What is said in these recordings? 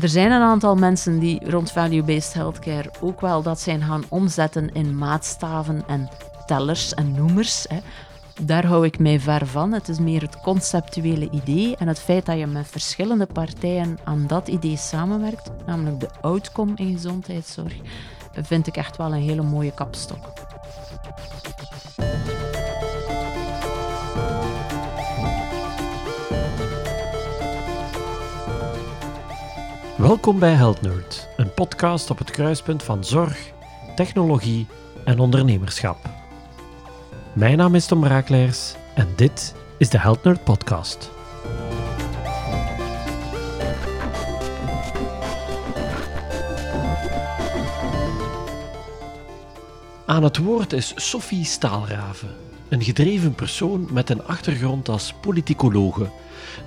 er zijn een aantal mensen die rond value-based healthcare ook wel dat zijn gaan omzetten in maatstaven en tellers en noemers. Hè. Daar hou ik mij ver van. Het is meer het conceptuele idee en het feit dat je met verschillende partijen aan dat idee samenwerkt, namelijk de outcome in gezondheidszorg, vind ik echt wel een hele mooie kapstok. Welkom bij Health Nerd, een podcast op het kruispunt van zorg, technologie en ondernemerschap. Mijn naam is Tom Raakleers en dit is de Health Nerd Podcast. Aan het woord is Sophie Staalraven, een gedreven persoon met een achtergrond als politicologe.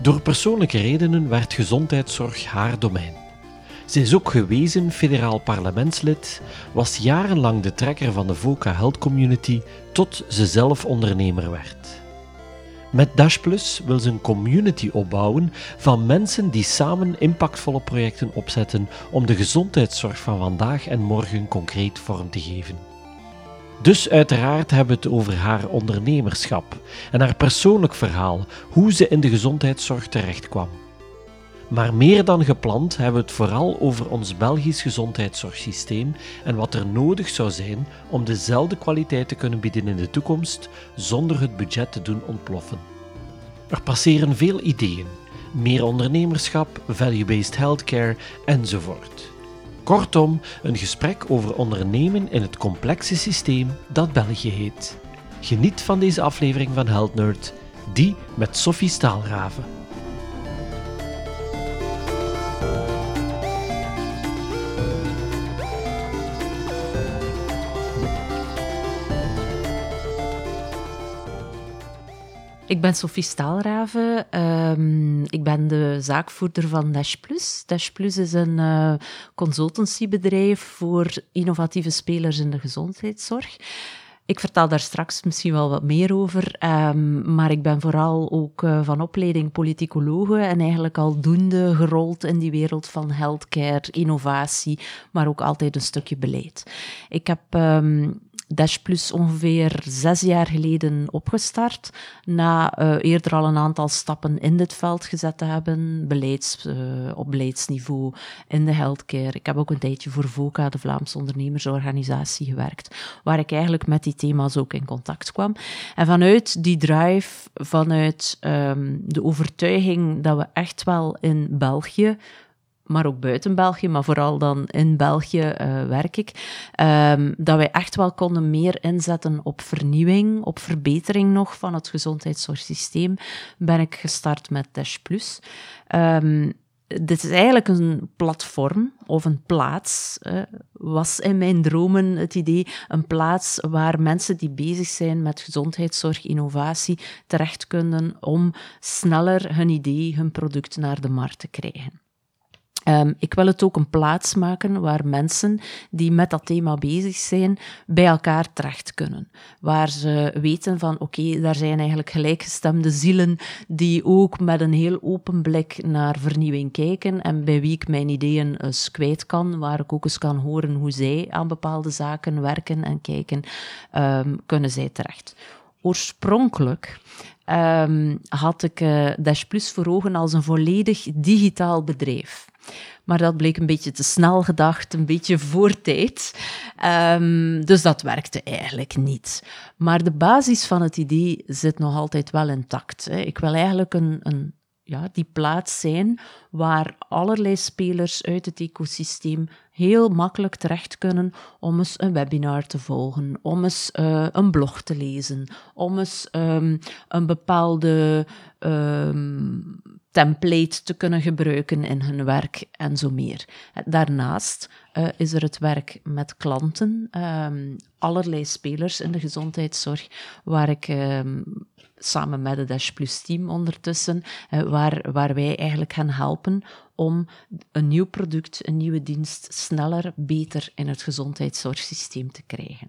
Door persoonlijke redenen werd gezondheidszorg haar domein. Ze is ook gewezen federaal parlementslid, was jarenlang de trekker van de VOCA Health Community tot ze zelf ondernemer werd. Met Dash Plus wil ze een community opbouwen van mensen die samen impactvolle projecten opzetten om de gezondheidszorg van vandaag en morgen concreet vorm te geven. Dus uiteraard hebben we het over haar ondernemerschap en haar persoonlijk verhaal, hoe ze in de gezondheidszorg terechtkwam. Maar meer dan gepland hebben we het vooral over ons Belgisch gezondheidszorgsysteem en wat er nodig zou zijn om dezelfde kwaliteit te kunnen bieden in de toekomst zonder het budget te doen ontploffen. Er passeren veel ideeën, meer ondernemerschap, value-based healthcare enzovoort. Kortom, een gesprek over ondernemen in het complexe systeem dat België heet. Geniet van deze aflevering van Health Nerd, die met Sophie Staalraven. Ik ben Sophie Staalraven. Um, ik ben de zaakvoerder van Dash Plus. Dash Plus is een uh, consultancybedrijf voor innovatieve spelers in de gezondheidszorg. Ik vertel daar straks misschien wel wat meer over, um, maar ik ben vooral ook uh, van opleiding politicologe en eigenlijk aldoende gerold in die wereld van healthcare, innovatie, maar ook altijd een stukje beleid. Ik heb um, Dash Plus ongeveer zes jaar geleden opgestart, na uh, eerder al een aantal stappen in dit veld gezet te hebben, beleids, uh, op beleidsniveau in de healthcare. Ik heb ook een tijdje voor VOCA, de Vlaamse ondernemersorganisatie, gewerkt, waar ik eigenlijk met die thema's ook in contact kwam. En vanuit die drive, vanuit um, de overtuiging dat we echt wel in België maar ook buiten België, maar vooral dan in België uh, werk ik, um, dat wij echt wel konden meer inzetten op vernieuwing, op verbetering nog van het gezondheidszorgsysteem, ben ik gestart met Dash Plus. Um, dit is eigenlijk een platform of een plaats, uh, was in mijn dromen het idee, een plaats waar mensen die bezig zijn met gezondheidszorg, innovatie, terecht kunnen om sneller hun idee, hun product naar de markt te krijgen. Um, ik wil het ook een plaats maken waar mensen die met dat thema bezig zijn, bij elkaar terecht kunnen. Waar ze weten van, oké, daar zijn eigenlijk gelijkgestemde zielen die ook met een heel open blik naar vernieuwing kijken en bij wie ik mijn ideeën eens kwijt kan, waar ik ook eens kan horen hoe zij aan bepaalde zaken werken en kijken, um, kunnen zij terecht. Oorspronkelijk um, had ik uh, Dash Plus voor ogen als een volledig digitaal bedrijf. Maar dat bleek een beetje te snel gedacht, een beetje voor tijd. Um, dus dat werkte eigenlijk niet. Maar de basis van het idee zit nog altijd wel intact. Hè. Ik wil eigenlijk een, een ja, die plaats zijn waar allerlei spelers uit het ecosysteem heel makkelijk terecht kunnen om eens een webinar te volgen, om eens uh, een blog te lezen, om eens um, een bepaalde um, template te kunnen gebruiken in hun werk en zo meer. Daarnaast uh, is er het werk met klanten, um, allerlei spelers in de gezondheidszorg, waar ik samen met het Dash Plus team ondertussen, uh, waar, waar wij eigenlijk gaan helpen om een nieuw product, een nieuwe dienst sneller, beter in het gezondheidszorgsysteem te krijgen.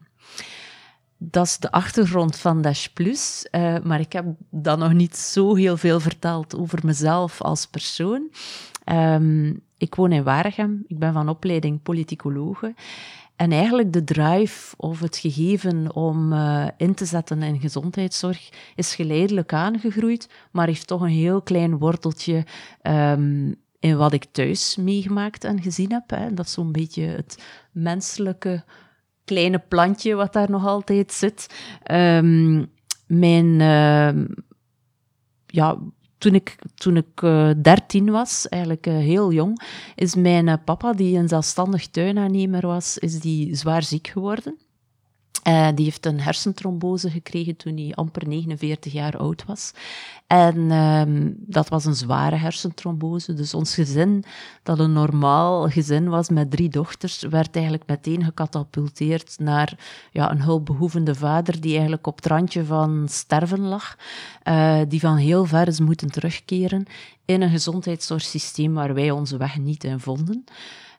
dat is de achtergrond van Dash Plus. Uh, maar ik heb dan nog niet zo heel veel verteld over mezelf als persoon. Um, ik woon in Waregem. Ik ben van opleiding politicologe. En eigenlijk de drive of het gegeven om uh, in te zetten in gezondheidszorg is geleidelijk aangegroeid, maar heeft toch een heel klein worteltje um, in wat ik thuis meegemaakt en gezien heb. Hè. Dat is zo'n beetje het menselijke kleine plantje wat daar nog altijd zit. Um, mijn, uh, ja, toen ik, toen ik uh, 13 was, eigenlijk uh, heel jong, is mijn uh, papa, die een zelfstandig tuinaannemer was, is die zwaar ziek geworden. Uh, die heeft een hersentrombose gekregen toen hij amper 49 jaar oud was. En um, dat was een zware hersentrombose. Dus ons gezin, dat een normaal gezin was met drie dochters, werd eigenlijk meteen gecatapulteerd naar ja, een hulpbehoevende vader die eigenlijk op het randje van sterven lag. Uh, die van heel ver is moeten terugkeren in een gezondheidszorgsysteem waar wij onze weg niet in vonden.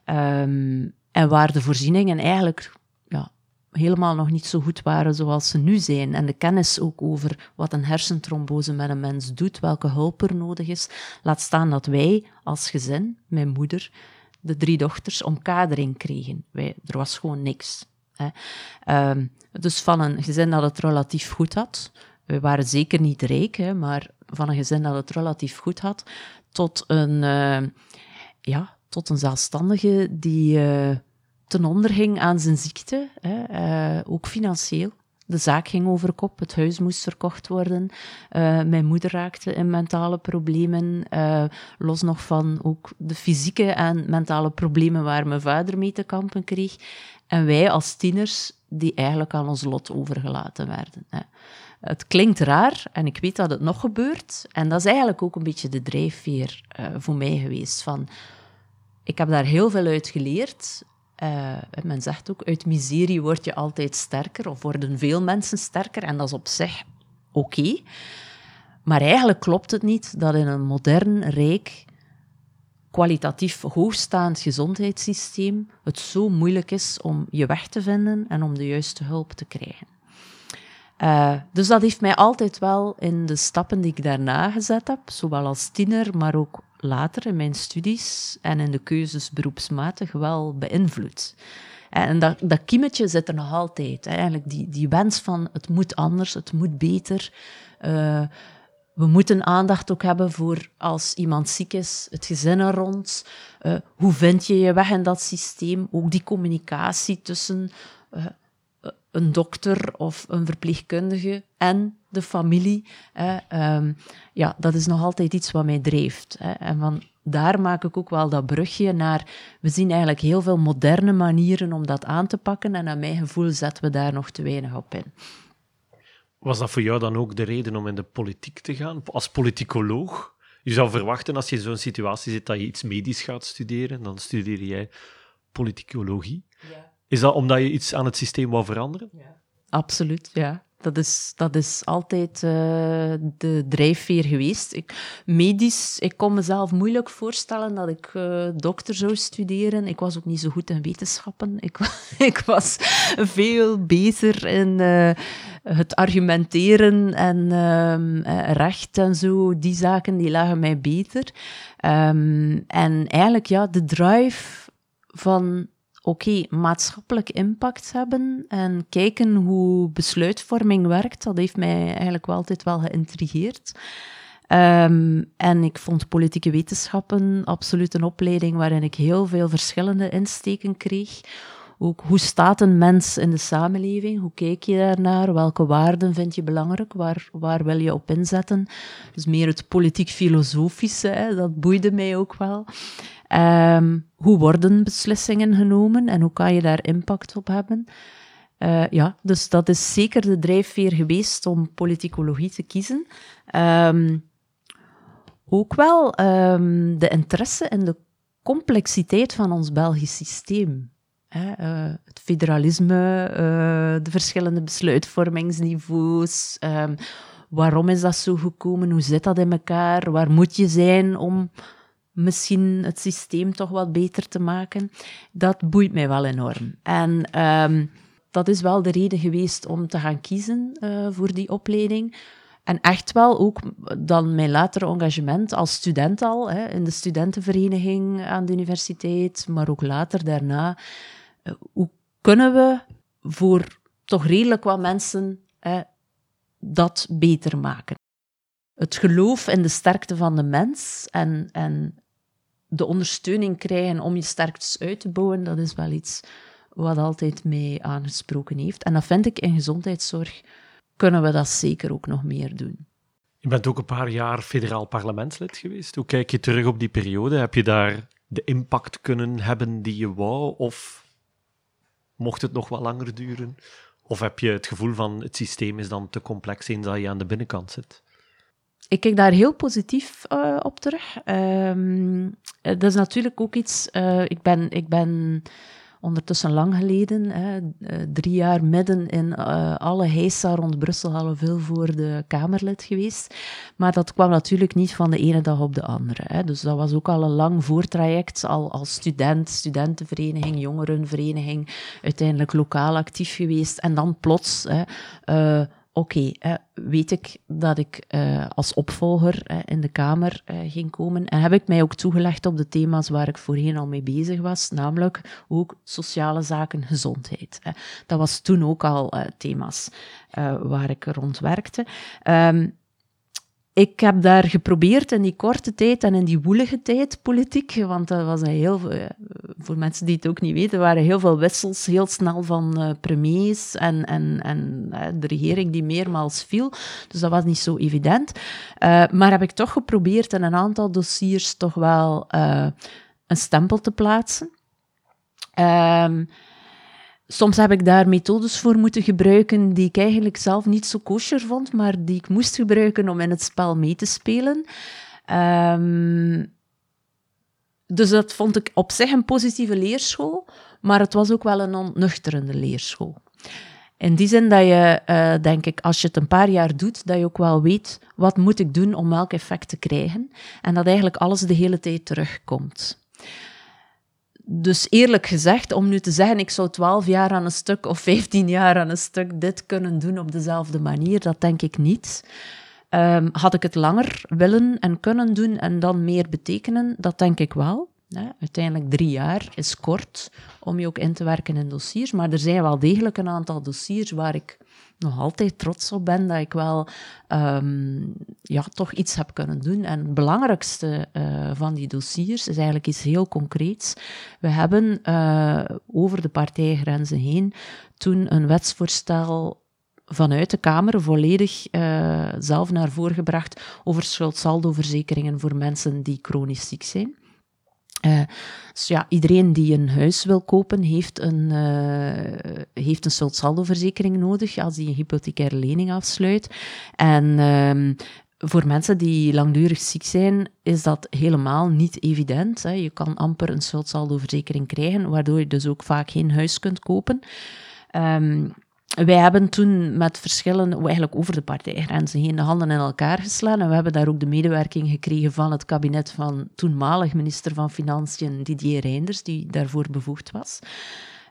Um, en waar de voorzieningen eigenlijk helemaal nog niet zo goed waren zoals ze nu zijn. En de kennis ook over wat een hersentrombose met een mens doet, welke hulp er nodig is. Laat staan dat wij als gezin, mijn moeder, de drie dochters, omkadering kregen. Wij, er was gewoon niks. Hè. Um, dus van een gezin dat het relatief goed had, we waren zeker niet rijk, hè, maar van een gezin dat het relatief goed had, tot een, uh, ja, tot een zelfstandige die... Uh, ten onder ging aan zijn ziekte, hè, uh, ook financieel. De zaak ging over kop, het huis moest verkocht worden. Uh, mijn moeder raakte in mentale problemen, uh, los nog van ook de fysieke en mentale problemen waar mijn vader mee te kampen kreeg. En wij als tieners, die eigenlijk aan ons lot overgelaten werden. Hè. Het klinkt raar en ik weet dat het nog gebeurt. En dat is eigenlijk ook een beetje de drijfveer voor mij geweest. Van, ik heb daar heel veel uit geleerd. Uh, men zegt ook, uit miserie word je altijd sterker, of worden veel mensen sterker, en dat is op zich oké. Maar eigenlijk klopt het niet dat in een modern, rijk, kwalitatief hoogstaand gezondheidssysteem het zo moeilijk is om je weg te vinden en om de juiste hulp te krijgen. Uh, dus dat heeft mij altijd wel in de stappen die ik daarna gezet heb, zowel als tiener, maar ook later in mijn studies en in de keuzes beroepsmatig wel beïnvloed. En dat, dat kiemetje zit er nog altijd. Eigenlijk die, die wens van het moet anders, het moet beter. Uh, we moeten aandacht ook hebben voor als iemand ziek is, het gezin er rond. Uh, hoe vind je je weg in dat systeem? Ook die communicatie tussen een dokter of een verpleegkundige en de familie. Hè, um, ja, dat is nog altijd iets wat mij drijft. Hè. En van daar maak ik ook wel dat brugje naar. We zien eigenlijk heel veel moderne manieren om dat aan te pakken. En naar mijn gevoel zetten we daar nog te weinig op in. Was dat voor jou dan ook de reden om in de politiek te gaan, als politicoloog? Je zou verwachten als je in zo'n situatie zit dat je iets medisch gaat studeren, dan studeer jij politicologie. Ja. Is dat omdat je iets aan het systeem wou veranderen? Ja. Absoluut, ja. Dat is, dat is altijd uh, de drijfveer geweest. Ik, medisch, ik kon mezelf moeilijk voorstellen dat ik uh, dokter zou studeren. Ik was ook niet zo goed in wetenschappen. Ik, ik was veel beter in uh, het argumenteren en ehm, recht en zo. Die zaken die lagen mij beter. Um, en eigenlijk, ja, de drive van oké, maatschappelijk impact hebben en kijken hoe besluitvorming werkt, dat heeft mij eigenlijk altijd wel geïntrigeerd. Um, en ik vond politieke wetenschappen absoluut een opleiding waarin ik heel veel verschillende insteken kreeg. Ook hoe staat een mens in de samenleving? Hoe kijk je daarnaar? Welke waarden vind je belangrijk? Waar, waar wil je op inzetten? Dus meer het politiek-filosofische, dat boeide mij ook wel. Um, hoe worden beslissingen genomen en hoe kan je daar impact op hebben? Uh, ja, dus dat is zeker de drijfveer geweest om politicologie te kiezen. Um, ook wel um, de interesse in de complexiteit van ons Belgisch systeem. Hè, uh, het federalisme, uh, de verschillende besluitvormingsniveaus. Waarom is dat zo gekomen? Hoe zit dat in elkaar? Waar moet je zijn om misschien het systeem toch wat beter te maken. Dat boeit mij wel enorm. En um, dat is wel de reden geweest om te gaan kiezen uh, voor die opleiding. En echt wel ook dan mijn latere engagement als student al, hè, in de studentenvereniging aan de universiteit, maar ook later daarna. Uh, hoe kunnen we voor toch redelijk wat mensen hè, dat beter maken? Het geloof in de sterkte van de mens en, en de ondersteuning krijgen om je sterktes uit te bouwen, dat is wel iets wat altijd mij aangesproken heeft. En dat vind ik in gezondheidszorg kunnen we dat zeker ook nog meer doen. Je bent ook een paar jaar federaal parlementslid geweest. Hoe kijk je terug op die periode? Heb je daar de impact kunnen hebben die je wou? Of mocht het nog wat langer duren? Of heb je het gevoel van het systeem is dan te complex eens dat je aan de binnenkant zit? Ik kijk daar heel positief uh, op terug. Um, dat is natuurlijk ook iets. Uh, ik ben. Ik ben ondertussen lang geleden, hè, eh, drie jaar midden in uh, alle heisa rond Brussel, veel voor de Kamerlid geweest. Maar dat kwam natuurlijk niet van de ene dag op de andere. Hè. Dus dat was ook al een lang voortraject, al als student, studentenvereniging, jongerenvereniging, uiteindelijk lokaal actief geweest. En dan plots... Hè, oké, weet ik dat ik uh, als opvolger in de Kamer uh, ging komen. En heb ik mij ook toegelegd op de thema's waar ik voorheen al mee bezig was, namelijk ook sociale zaken, gezondheid. Dat was toen ook al thema's waar ik rond werkte. Um, ik heb daar geprobeerd in die korte tijd en in die woelige tijd, politiek, want dat was heel, eh, voor mensen die het ook niet weten, waren heel veel wissels heel snel van uh, premiers en, en, en uh, de regering die meermaals viel. Dus dat was niet zo evident. Maar heb ik toch geprobeerd in een aantal dossiers toch wel een stempel te plaatsen. Um, Soms heb ik daar methodes voor moeten gebruiken die ik eigenlijk zelf niet zo kosher vond, maar die ik moest gebruiken om in het spel mee te spelen. Um, dus dat vond ik op zich een positieve leerschool, maar het was ook wel een onnuchterende leerschool. In die zin dat je, uh, denk ik, als je het een paar jaar doet, dat je ook wel weet wat moet ik doen om welk effect te krijgen. En dat eigenlijk alles de hele tijd terugkomt dus eerlijk gezegd, om nu te zeggen, ik zou twaalf jaar aan een stuk of vijftien jaar aan een stuk dit kunnen doen op dezelfde manier, dat denk ik niet. Um, had ik het langer willen en kunnen doen en dan meer betekenen, dat denk ik wel. Uiteindelijk drie jaar is kort om je ook in te werken in dossiers, maar er zijn wel degelijk een aantal dossiers waar ik nog altijd trots op ben dat ik wel um, ja, toch iets heb kunnen doen. En het belangrijkste uh, van die dossiers is eigenlijk iets heel concreets. We hebben uh, over de partijgrenzen heen toen een wetsvoorstel vanuit de Kamer volledig uh, zelf naar voren gebracht over schuldsaldoverzekeringen voor mensen die chronisch ziek zijn. Uh, dus ja, iedereen die een huis wil kopen, heeft een, uh, heeft een nodig als die een hypothecaire lening afsluit. En uh, voor mensen die langdurig ziek zijn, is dat helemaal niet evident. Hè. Je kan amper een schuldsaldoverzekering krijgen, waardoor je dus ook vaak geen huis kunt kopen. Um, wij hebben toen met verschillen, eigenlijk over de partijgrenzen heen, de handen in elkaar geslaan. En we hebben daar ook de medewerking gekregen van het kabinet van toenmalig minister van Financiën Didier Reinders, die daarvoor bevoegd was.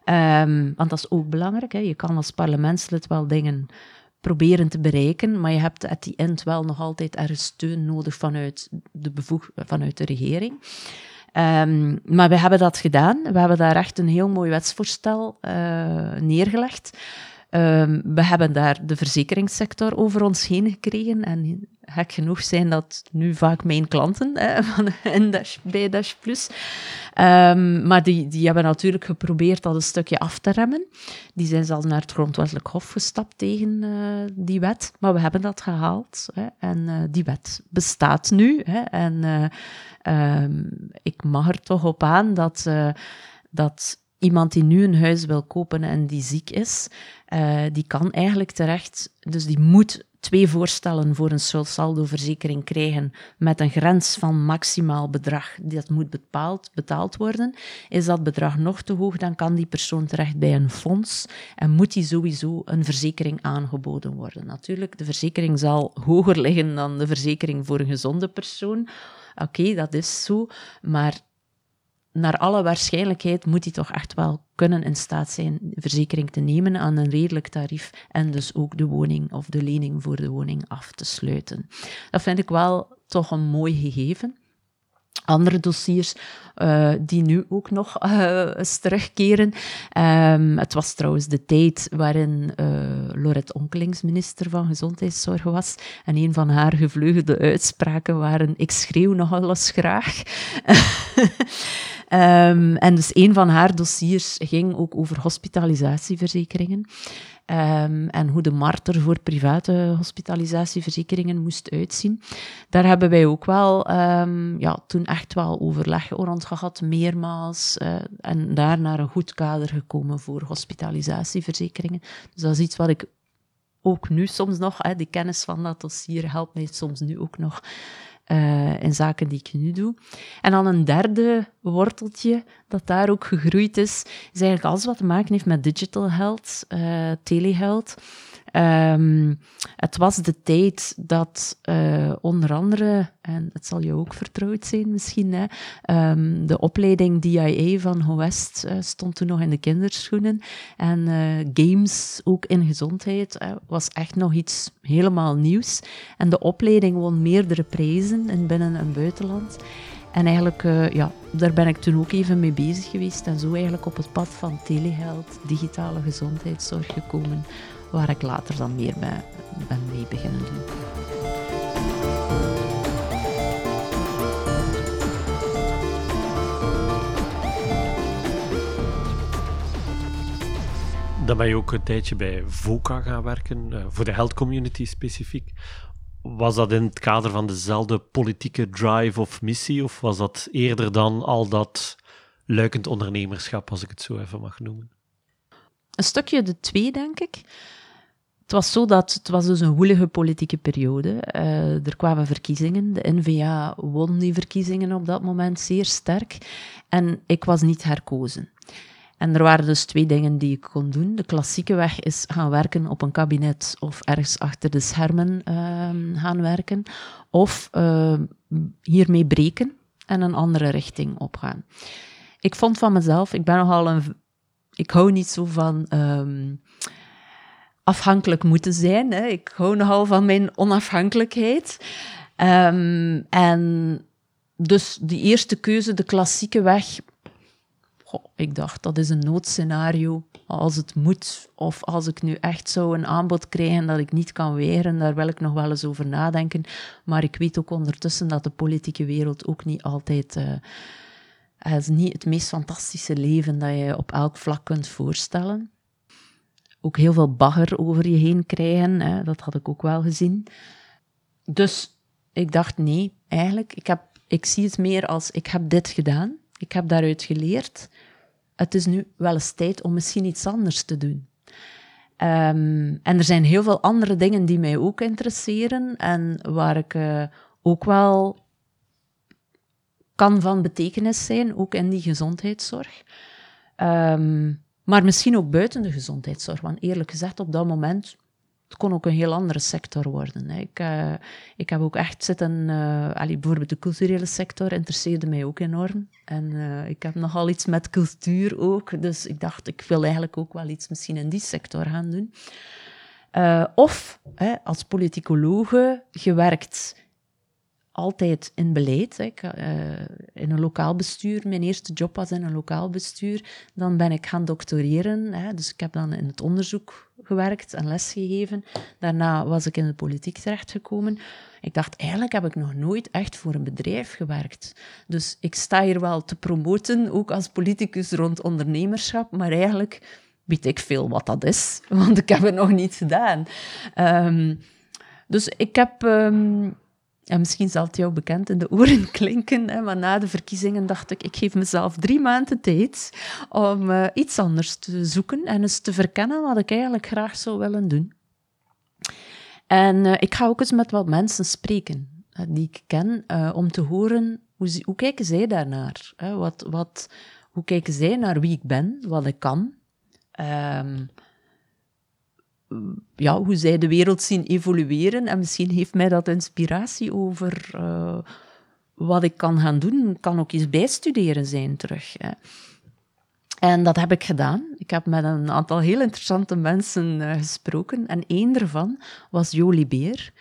Um, want dat is ook belangrijk. Hè. Je kan als parlementslid wel dingen proberen te bereiken, maar je hebt at die end wel nog altijd ergens steun nodig vanuit de, bevoeg, vanuit de regering. Um, maar we hebben dat gedaan. We hebben daar echt een heel mooi wetsvoorstel uh, neergelegd. Um, we hebben daar de verzekeringssector over ons heen gekregen. En gek genoeg zijn dat nu vaak mijn klanten hè, van, in Dash, bij Dash Plus. Um, maar die, die hebben natuurlijk geprobeerd dat een stukje af te remmen. Die zijn zelfs naar het grondwettelijk hof gestapt tegen uh, die wet. Maar we hebben dat gehaald. Hè, en uh, die wet bestaat nu. Hè, en uh, um, ik mag er toch op aan dat, dat iemand die nu een huis wil kopen en die ziek is, uh, die kan eigenlijk terecht, dus die moet twee voorstellen voor een schuldsaldoverzekering krijgen met een grens van maximaal bedrag dat moet bepaald, betaald worden. Is dat bedrag nog te hoog, dan kan die persoon terecht bij een fonds en moet die sowieso een verzekering aangeboden worden. Natuurlijk, de verzekering zal hoger liggen dan de verzekering voor een gezonde persoon. Oké, dat is zo, maar naar alle waarschijnlijkheid moet hij toch echt wel kunnen in staat zijn verzekering te nemen aan een redelijk tarief en dus ook de woning of de lening voor de woning af te sluiten. Dat vind ik wel toch een mooi gegeven andere dossiers uh, die nu ook nog uh, eens terugkeren. Um, het was trouwens de tijd waarin uh, Lorette Onkelings minister van Gezondheidszorg was. En een van haar gevleugelde uitspraken waren: Ik schreeuw nogal eens graag. um, en dus een van haar dossiers ging ook over hospitalisatieverzekeringen. Um, en hoe de markt er voor private hospitalisatieverzekeringen moest uitzien. Daar hebben wij ook wel um, ja, toen echt wel overleg rond gehad, meermaals. Uh, en daar naar een goed kader gekomen voor hospitalisatieverzekeringen. Dus dat is iets wat ik ook nu soms nog, hè, die kennis van dat dossier helpt mij soms nu ook nog uh, in zaken die ik nu doe. En dan een derde worteltje dat daar ook gegroeid is, is eigenlijk alles wat te maken heeft met digital health, uh, telehealth. Um, het was de tijd dat uh, onder andere, en het zal je ook vertrouwd zijn misschien, hè, um, de opleiding DIA van Hoest uh, stond toen nog in de kinderschoenen. En uh, games, ook in gezondheid, was echt nog iets helemaal nieuws. En de opleiding won meerdere prijzen in binnen- en buitenland. En eigenlijk, ja, daar ben ik toen ook even mee bezig geweest en zo eigenlijk op het pad van telehealth, digitale gezondheidszorg gekomen waar ik later dan meer bij, ben mee beginnen doen. Dan ben je ook een tijdje bij VOCA gaan werken, uh, voor de health community specifiek. Was dat in het kader van dezelfde politieke drive of missie, of was dat eerder dan al dat luikend ondernemerschap, als ik het zo even mag noemen? Een stukje de twee, denk ik. Het was zo dat het was dus een woelige politieke periode. Uh, er kwamen verkiezingen. De NVA won die verkiezingen op dat moment zeer sterk. En ik was niet herkozen. En er waren dus twee dingen die ik kon doen. De klassieke weg is gaan werken op een kabinet of ergens achter de schermen uh, gaan werken. Of uh, hiermee breken en een andere richting opgaan. Ik vond van mezelf, ik ben nogal een. Ik hou niet zo van. Um, afhankelijk moeten zijn. Hè. Ik hou nogal van mijn onafhankelijkheid. Um, en dus die eerste keuze, de klassieke weg, goh, ik dacht dat is een noodscenario. Als het moet, of als ik nu echt zou een aanbod krijgen dat ik niet kan weren, daar wil ik nog wel eens over nadenken. Maar ik weet ook ondertussen dat de politieke wereld ook niet altijd. Het is niet het meest fantastische leven dat je op elk vlak kunt voorstellen ook heel veel bagger over je heen krijgen. Hè. Dat had ik ook wel gezien. Dus ik dacht, nee, eigenlijk, ik, heb, ik zie het meer als, ik heb dit gedaan. Ik heb daaruit geleerd. Het is nu wel eens tijd om misschien iets anders te doen. Um, en er zijn heel veel andere dingen die mij ook interesseren en waar ik uh, ook wel kan van betekenis zijn, ook in die gezondheidszorg. Um, maar misschien ook buiten de gezondheidszorg. Want eerlijk gezegd, op dat moment, het kon ook een heel andere sector worden. Ik, uh, ik heb ook echt zitten... Allee, bijvoorbeeld de culturele sector interesseerde mij ook enorm. En uh, ik heb nogal iets met cultuur ook. Dus ik dacht, ik wil eigenlijk ook wel iets misschien in die sector gaan doen. of als politicologe gewerkt altijd in beleid. Ik, uh, in een lokaal bestuur. Mijn eerste job was in een lokaal bestuur. Dan ben ik gaan doctoreren. Hè. Dus ik heb dan in het onderzoek gewerkt en lesgegeven. Daarna was ik in de politiek terechtgekomen. Ik dacht, eigenlijk heb ik nog nooit echt voor een bedrijf gewerkt. Dus ik sta hier wel te promoten, ook als politicus rond ondernemerschap. Maar eigenlijk weet ik veel wat dat is, want ik heb het nog niet gedaan. Um, dus ik heb... Um, en misschien zal het jou bekend in de oren klinken, hè, maar na de verkiezingen dacht ik, ik geef mezelf drie maanden tijd om uh, iets anders te zoeken en eens te verkennen wat ik eigenlijk graag zou willen doen. En uh, ik ga ook eens met wat mensen spreken uh, die ik ken, om te horen hoe, hoe kijken zij daarnaar. Hè? Wat, wat, hoe kijken zij naar wie ik ben, wat ik kan. Um, ja, hoe zij de wereld zien evolueren. En misschien heeft mij dat inspiratie over uh, wat ik kan gaan doen, kan ook eens bijstuderen zijn terug. Hè. En dat heb ik gedaan. Ik heb met een aantal heel interessante mensen uh, gesproken. En één daarvan was Jo Beer.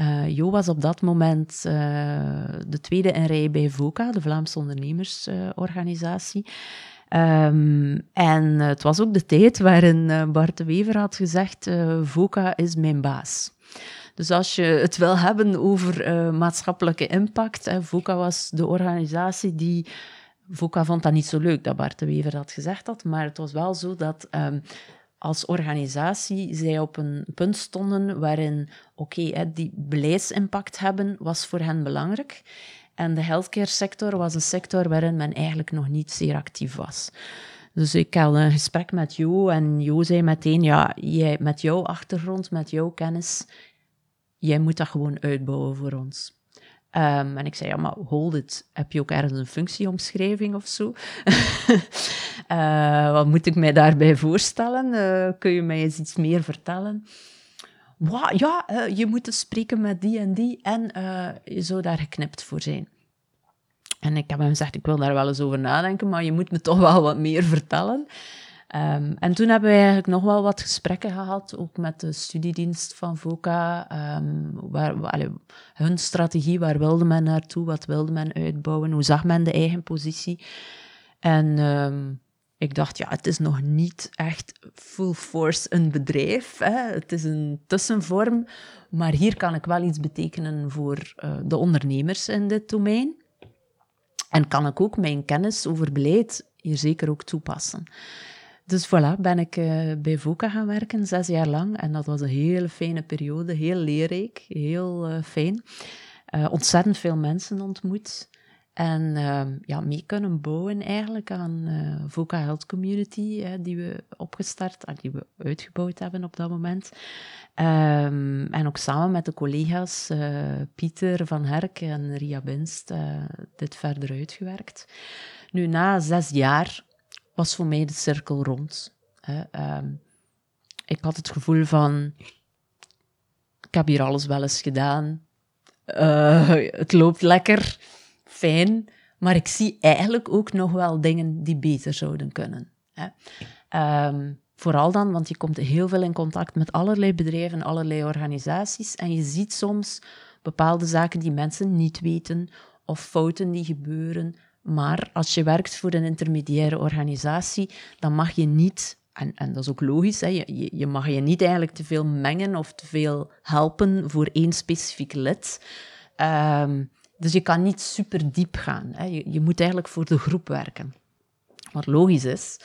Uh, jo was op dat moment de tweede in rij bij VOCA, de Vlaamse ondernemersorganisatie. Um, en het was ook de tijd waarin Bart de Wever had gezegd: VOCA is mijn baas. Dus als je het wil hebben over maatschappelijke impact, VOCA was de organisatie die VOCA vond dat niet zo leuk dat Bart de Wever dat gezegd had, maar het was wel zo dat um, als organisatie zij op een punt stonden waarin, oké, die beleidsimpact hebben was voor hen belangrijk. En de healthcare sector was een sector waarin men eigenlijk nog niet zeer actief was. Dus ik had een gesprek met Jo en Jo zei meteen, ja, jij, met jouw achtergrond, met jouw kennis, jij moet dat gewoon uitbouwen voor ons. Um, en ik zei, ja, maar hold it. Heb je ook ergens een functieomschrijving of zo? uh, wat moet ik mij daarbij voorstellen? Uh, kun je mij eens iets meer vertellen? Wow, ja, uh, je moet dus spreken met die en die en je zou daar geknipt voor zijn. En ik heb hem gezegd, ik wil daar wel eens over nadenken, maar je moet me toch wel wat meer vertellen. Um, en toen hebben we eigenlijk nog wel wat gesprekken gehad, ook met de studiedienst van VOCA. Um, waar, hun strategie, waar wilde men naartoe, wat wilde men uitbouwen, hoe zag men de eigen positie. En um, ik dacht, ja, het is nog niet echt full force een bedrijf. Hè. Het is een tussenvorm, maar hier kan ik wel iets betekenen voor uh, de ondernemers in dit domein. En kan ik ook mijn kennis over beleid hier zeker ook toepassen. Dus voilà, ben ik uh, bij VOCA gaan werken, zes jaar lang. En dat was een hele fijne periode, heel leerrijk, heel uh, fijn. Ontzettend veel mensen ontmoet. En ehm, ja, mee kunnen bouwen eigenlijk aan VOCA Health Community, die we opgestart, die we uitgebouwd hebben op dat moment. Um, en ook samen met de collega's Pieter van Herk en Ria Binst dit verder uitgewerkt. Nu, na zes jaar was voor mij de cirkel rond. Hè. Um, ik had het gevoel van, ik heb hier alles wel eens gedaan. Uh, het loopt lekker, fijn. Maar ik zie eigenlijk ook nog wel dingen die beter zouden kunnen. Hè. Um, vooral dan, want je komt heel veel in contact met allerlei bedrijven, allerlei organisaties. En je ziet soms bepaalde zaken die mensen niet weten, of fouten die gebeuren, maar als je werkt voor een intermediaire organisatie, dan mag je niet, en, en dat is ook logisch, hè, je, je mag je niet eigenlijk te veel mengen of te veel helpen voor één specifiek lid. Um, dus je kan niet super diep gaan. Hè. Je, je, moet eigenlijk voor de groep werken. Wat logisch is.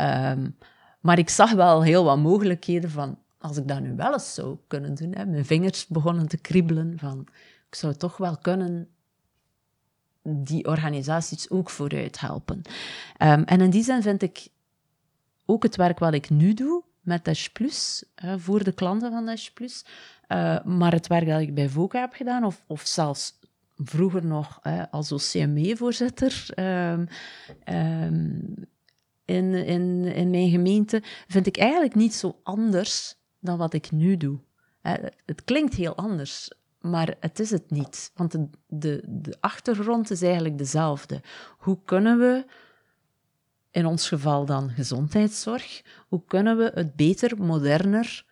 Um, maar ik zag wel heel wat mogelijkheden van, als ik dat nu wel eens zou kunnen doen. Hè. Mijn vingers begonnen te kriebelen van, ik zou toch wel kunnen die organisaties ook vooruit helpen. Um, en in die zin vind ik ook het werk wat ik nu doe met Dash Plus, voor de klanten van Dash Plus, uh, maar het werk dat ik bij VOCA heb gedaan, of, of zelfs vroeger nog als OCME-voorzitter um, um, in, in, in mijn gemeente, vind ik eigenlijk niet zo anders dan wat ik nu doe. het klinkt heel anders, maar het is het niet, want de, de, de achtergrond is eigenlijk dezelfde. Hoe kunnen we, in ons geval dan gezondheidszorg, hoe kunnen we het beter, moderner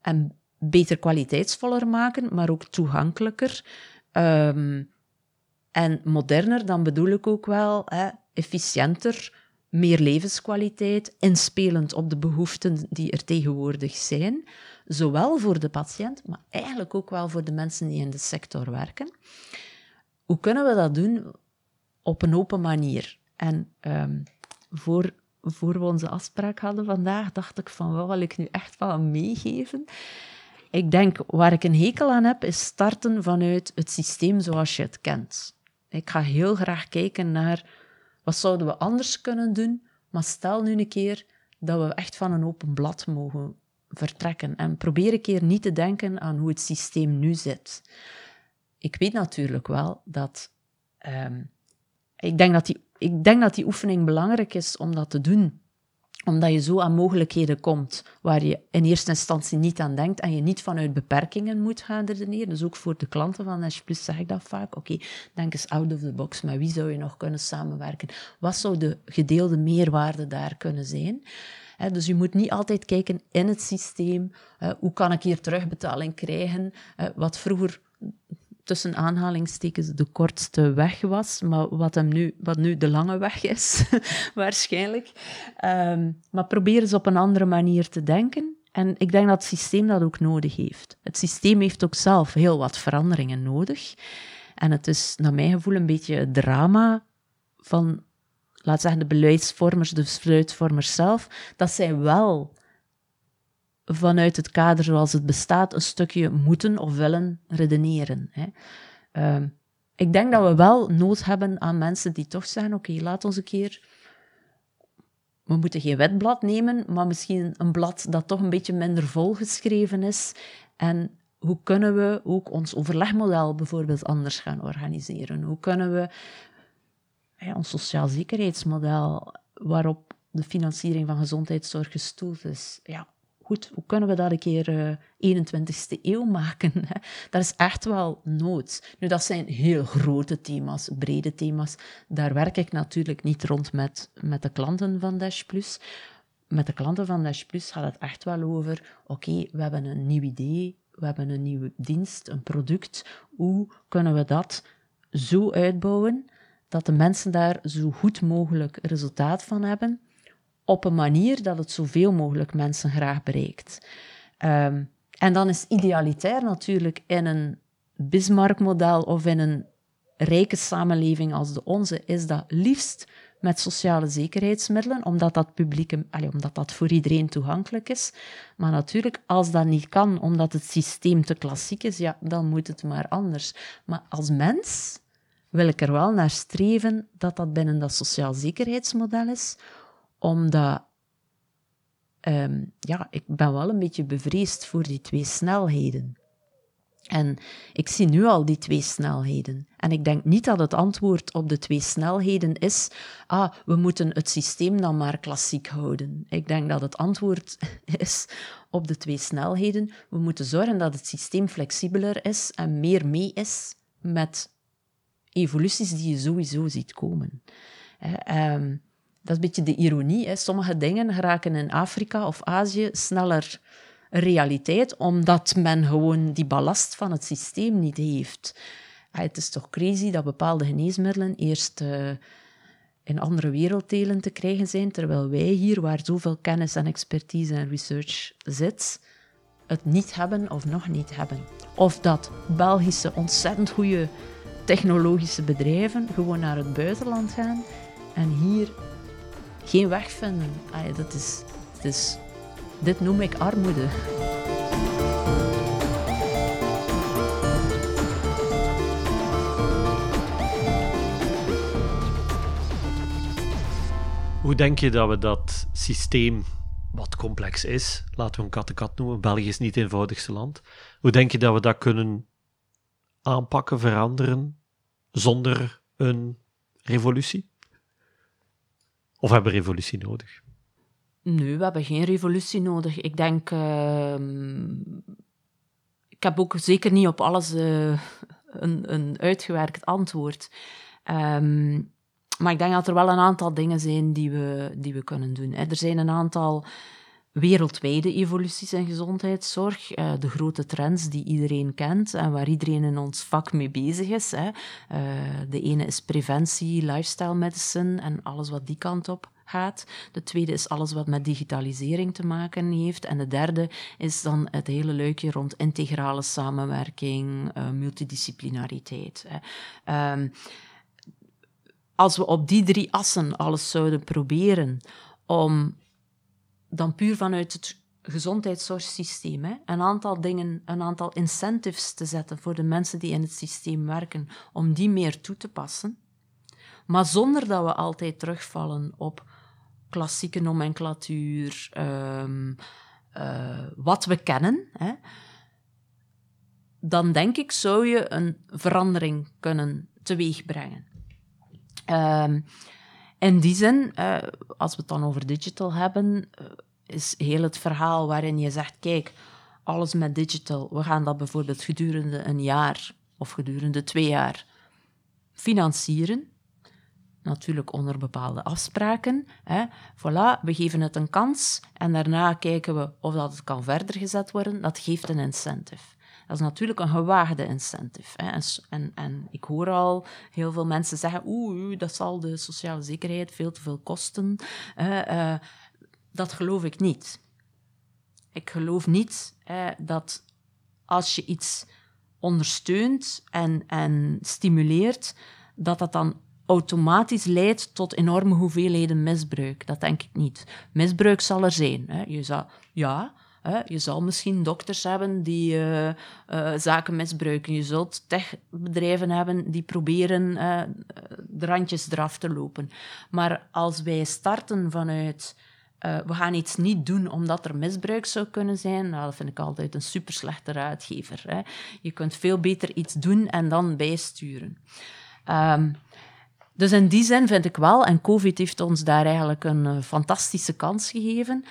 en beter kwaliteitsvoller maken, maar ook toegankelijker? Um, en moderner, dan bedoel ik ook wel hè, efficiënter, meer levenskwaliteit, inspelend op de behoeften die er tegenwoordig zijn, zowel voor de patiënt, maar eigenlijk ook wel voor de mensen die in de sector werken. Hoe kunnen we dat doen op een open manier? En um, voor, voor we onze afspraak hadden vandaag, dacht ik van, wat wil ik nu echt wel meegeven? Ik denk, waar ik een hekel aan heb, is starten vanuit het systeem zoals je het kent. Ik ga heel graag kijken naar wat zouden we anders kunnen doen? Maar stel nu een keer dat we echt van een open blad mogen vertrekken. En probeer een keer niet te denken aan hoe het systeem nu zit. Ik weet natuurlijk wel dat. Um, ik, denk dat die, ik denk dat die oefening belangrijk is om dat te doen. Omdat je zo aan mogelijkheden komt waar je in eerste instantie niet aan denkt en je niet vanuit beperkingen moet gaan redeneren. Dus ook voor de klanten van Nash zeg ik dat vaak. Oké, denk eens out of the box. Met wie zou je nog kunnen samenwerken? Wat zou de gedeelde meerwaarde daar kunnen zijn? dus je moet niet altijd kijken in het systeem. hoe kan ik hier terugbetaling krijgen? wat vroeger tussen aanhalingstekens de kortste weg was, maar wat, hem nu, wat nu de lange weg is, waarschijnlijk. Um, maar probeer eens op een andere manier te denken. En ik denk dat het systeem dat ook nodig heeft. Het systeem heeft ook zelf heel wat veranderingen nodig. En het is, naar mijn gevoel, een beetje het drama van, laat zeggen, de beleidsvormers, de besluitvormers zelf, dat zij wel vanuit het kader zoals het bestaat een stukje moeten of willen redeneren. Hè. Uh, ik denk dat we wel nood hebben aan mensen die toch zeggen: oké, laat ons een keer. We moeten geen wetblad nemen, maar misschien een blad dat toch een beetje minder volgeschreven is. En hoe kunnen we ook ons overlegmodel bijvoorbeeld anders gaan organiseren? Hoe kunnen we ons sociaal zekerheidsmodel, waarop de financiering van gezondheidszorg gestoeld is, ja, goed, hoe kunnen we dat een keer uh, eh, 21ste eeuw maken? Hè? Dat is echt wel nood. Nu, dat zijn heel grote thema's, brede thema's. Daar werk ik natuurlijk niet rond met, met de klanten van Dash Plus. Met de klanten van Dash Plus gaat het echt wel over, oké, we hebben een nieuw idee, we hebben een nieuwe dienst, een product. Hoe kunnen we dat zo uitbouwen dat de mensen daar zo goed mogelijk resultaat van hebben? Op een manier dat het zoveel mogelijk mensen graag bereikt. Ehm, en dan is idealitair natuurlijk in een Bismarck-model of in een rijke samenleving als de onze, is dat liefst met sociale zekerheidsmiddelen, omdat dat, publiek, allez, omdat dat voor iedereen toegankelijk is. Maar natuurlijk, als dat niet kan, omdat het systeem te klassiek is, ja, dan moet het maar anders. Maar als mens wil ik er wel naar streven dat dat binnen dat sociaal zekerheidsmodel is, omdat ehm, ja, ik ben wel een beetje bevreesd voor die twee snelheden. En ik zie nu al die twee snelheden. En ik denk niet dat het antwoord op de twee snelheden is: ah, we moeten het systeem dan maar klassiek houden. Ik denk dat het antwoord is op de twee snelheden: we moeten zorgen dat het systeem flexibeler is en meer mee is met evoluties die je sowieso ziet komen. Um, dat is een beetje de ironie. Hè. Sommige dingen geraken in Afrika of Azië sneller realiteit, omdat men gewoon die ballast van het systeem niet heeft. het is toch crazy dat bepaalde geneesmiddelen eerst uh, in andere werelddelen te krijgen zijn, terwijl wij hier, waar zoveel kennis en expertise en research zit, het niet hebben of nog niet hebben. Of dat Belgische ontzettend goede technologische bedrijven gewoon naar het buitenland gaan en hier geen weg vinden. dat is, dit noem ik armoede. Hoe denk je dat we dat systeem, wat complex is, laten we een kat-kat noemen, België is niet het eenvoudigste land, hoe denk je dat we dat kunnen aanpakken, veranderen, zonder een revolutie? Of hebben we revolutie nodig? Nee, we hebben geen revolutie nodig. Ik denk. Ehm, ik heb ook zeker niet op alles uh, een, een, uitgewerkt antwoord. Ehm, maar ik denk dat er wel een aantal dingen zijn die we, die we kunnen doen. Er zijn een aantal wereldwijde evoluties in gezondheidszorg. Uh, de grote trends die iedereen kent en waar iedereen in ons vak mee bezig is. Uh, de ene is preventie, lifestyle medicine en alles wat die kant op gaat. De tweede is alles wat met digitalisering te maken heeft. En de derde is dan het hele luikje rond integrale samenwerking, uh, multidisciplinariteit. Um, als we op die drie assen alles zouden proberen om dan puur vanuit het gezondheidszorgsysteem hè, een aantal dingen, een aantal incentives te zetten voor de mensen die in het systeem werken, om die meer toe te passen. Maar zonder dat we altijd terugvallen op klassieke nomenclatuur, um, uh, wat we kennen, hè, dan denk ik zou je een verandering kunnen teweegbrengen. Um, in die zin, uh, als we het dan over digital hebben, uh, is heel het verhaal waarin je zegt, kijk, alles met digital, we gaan dat bijvoorbeeld gedurende een jaar of gedurende twee jaar financieren. Natuurlijk onder bepaalde afspraken. Hè. Voilà, we geven het een kans en daarna kijken we of dat het kan verder gezet worden. Dat geeft een incentive. Dat is natuurlijk een gewaagde incentive. Hè. En, en, en, ik hoor al heel veel mensen zeggen: oeh, dat zal de sociale zekerheid veel te veel kosten. Uh, dat geloof ik niet. Ik geloof niet dat als je iets ondersteunt en, en stimuleert, dat dat dan automatisch leidt tot enorme hoeveelheden misbruik. Dat denk ik niet. Misbruik zal er zijn. Hè. Je zal, ja, je zal misschien dokters hebben die uh, uh, zaken misbruiken. Je zult techbedrijven hebben die proberen uh, de randjes eraf te lopen. Maar als wij starten vanuit we gaan iets niet doen omdat er misbruik zou kunnen zijn. Nou, dat vind ik altijd een super slechte uitgever. Hè. Je kunt veel beter iets doen en dan bijsturen. Um, dus in die zin vind ik wel, en COVID heeft ons daar eigenlijk een fantastische kans gegeven.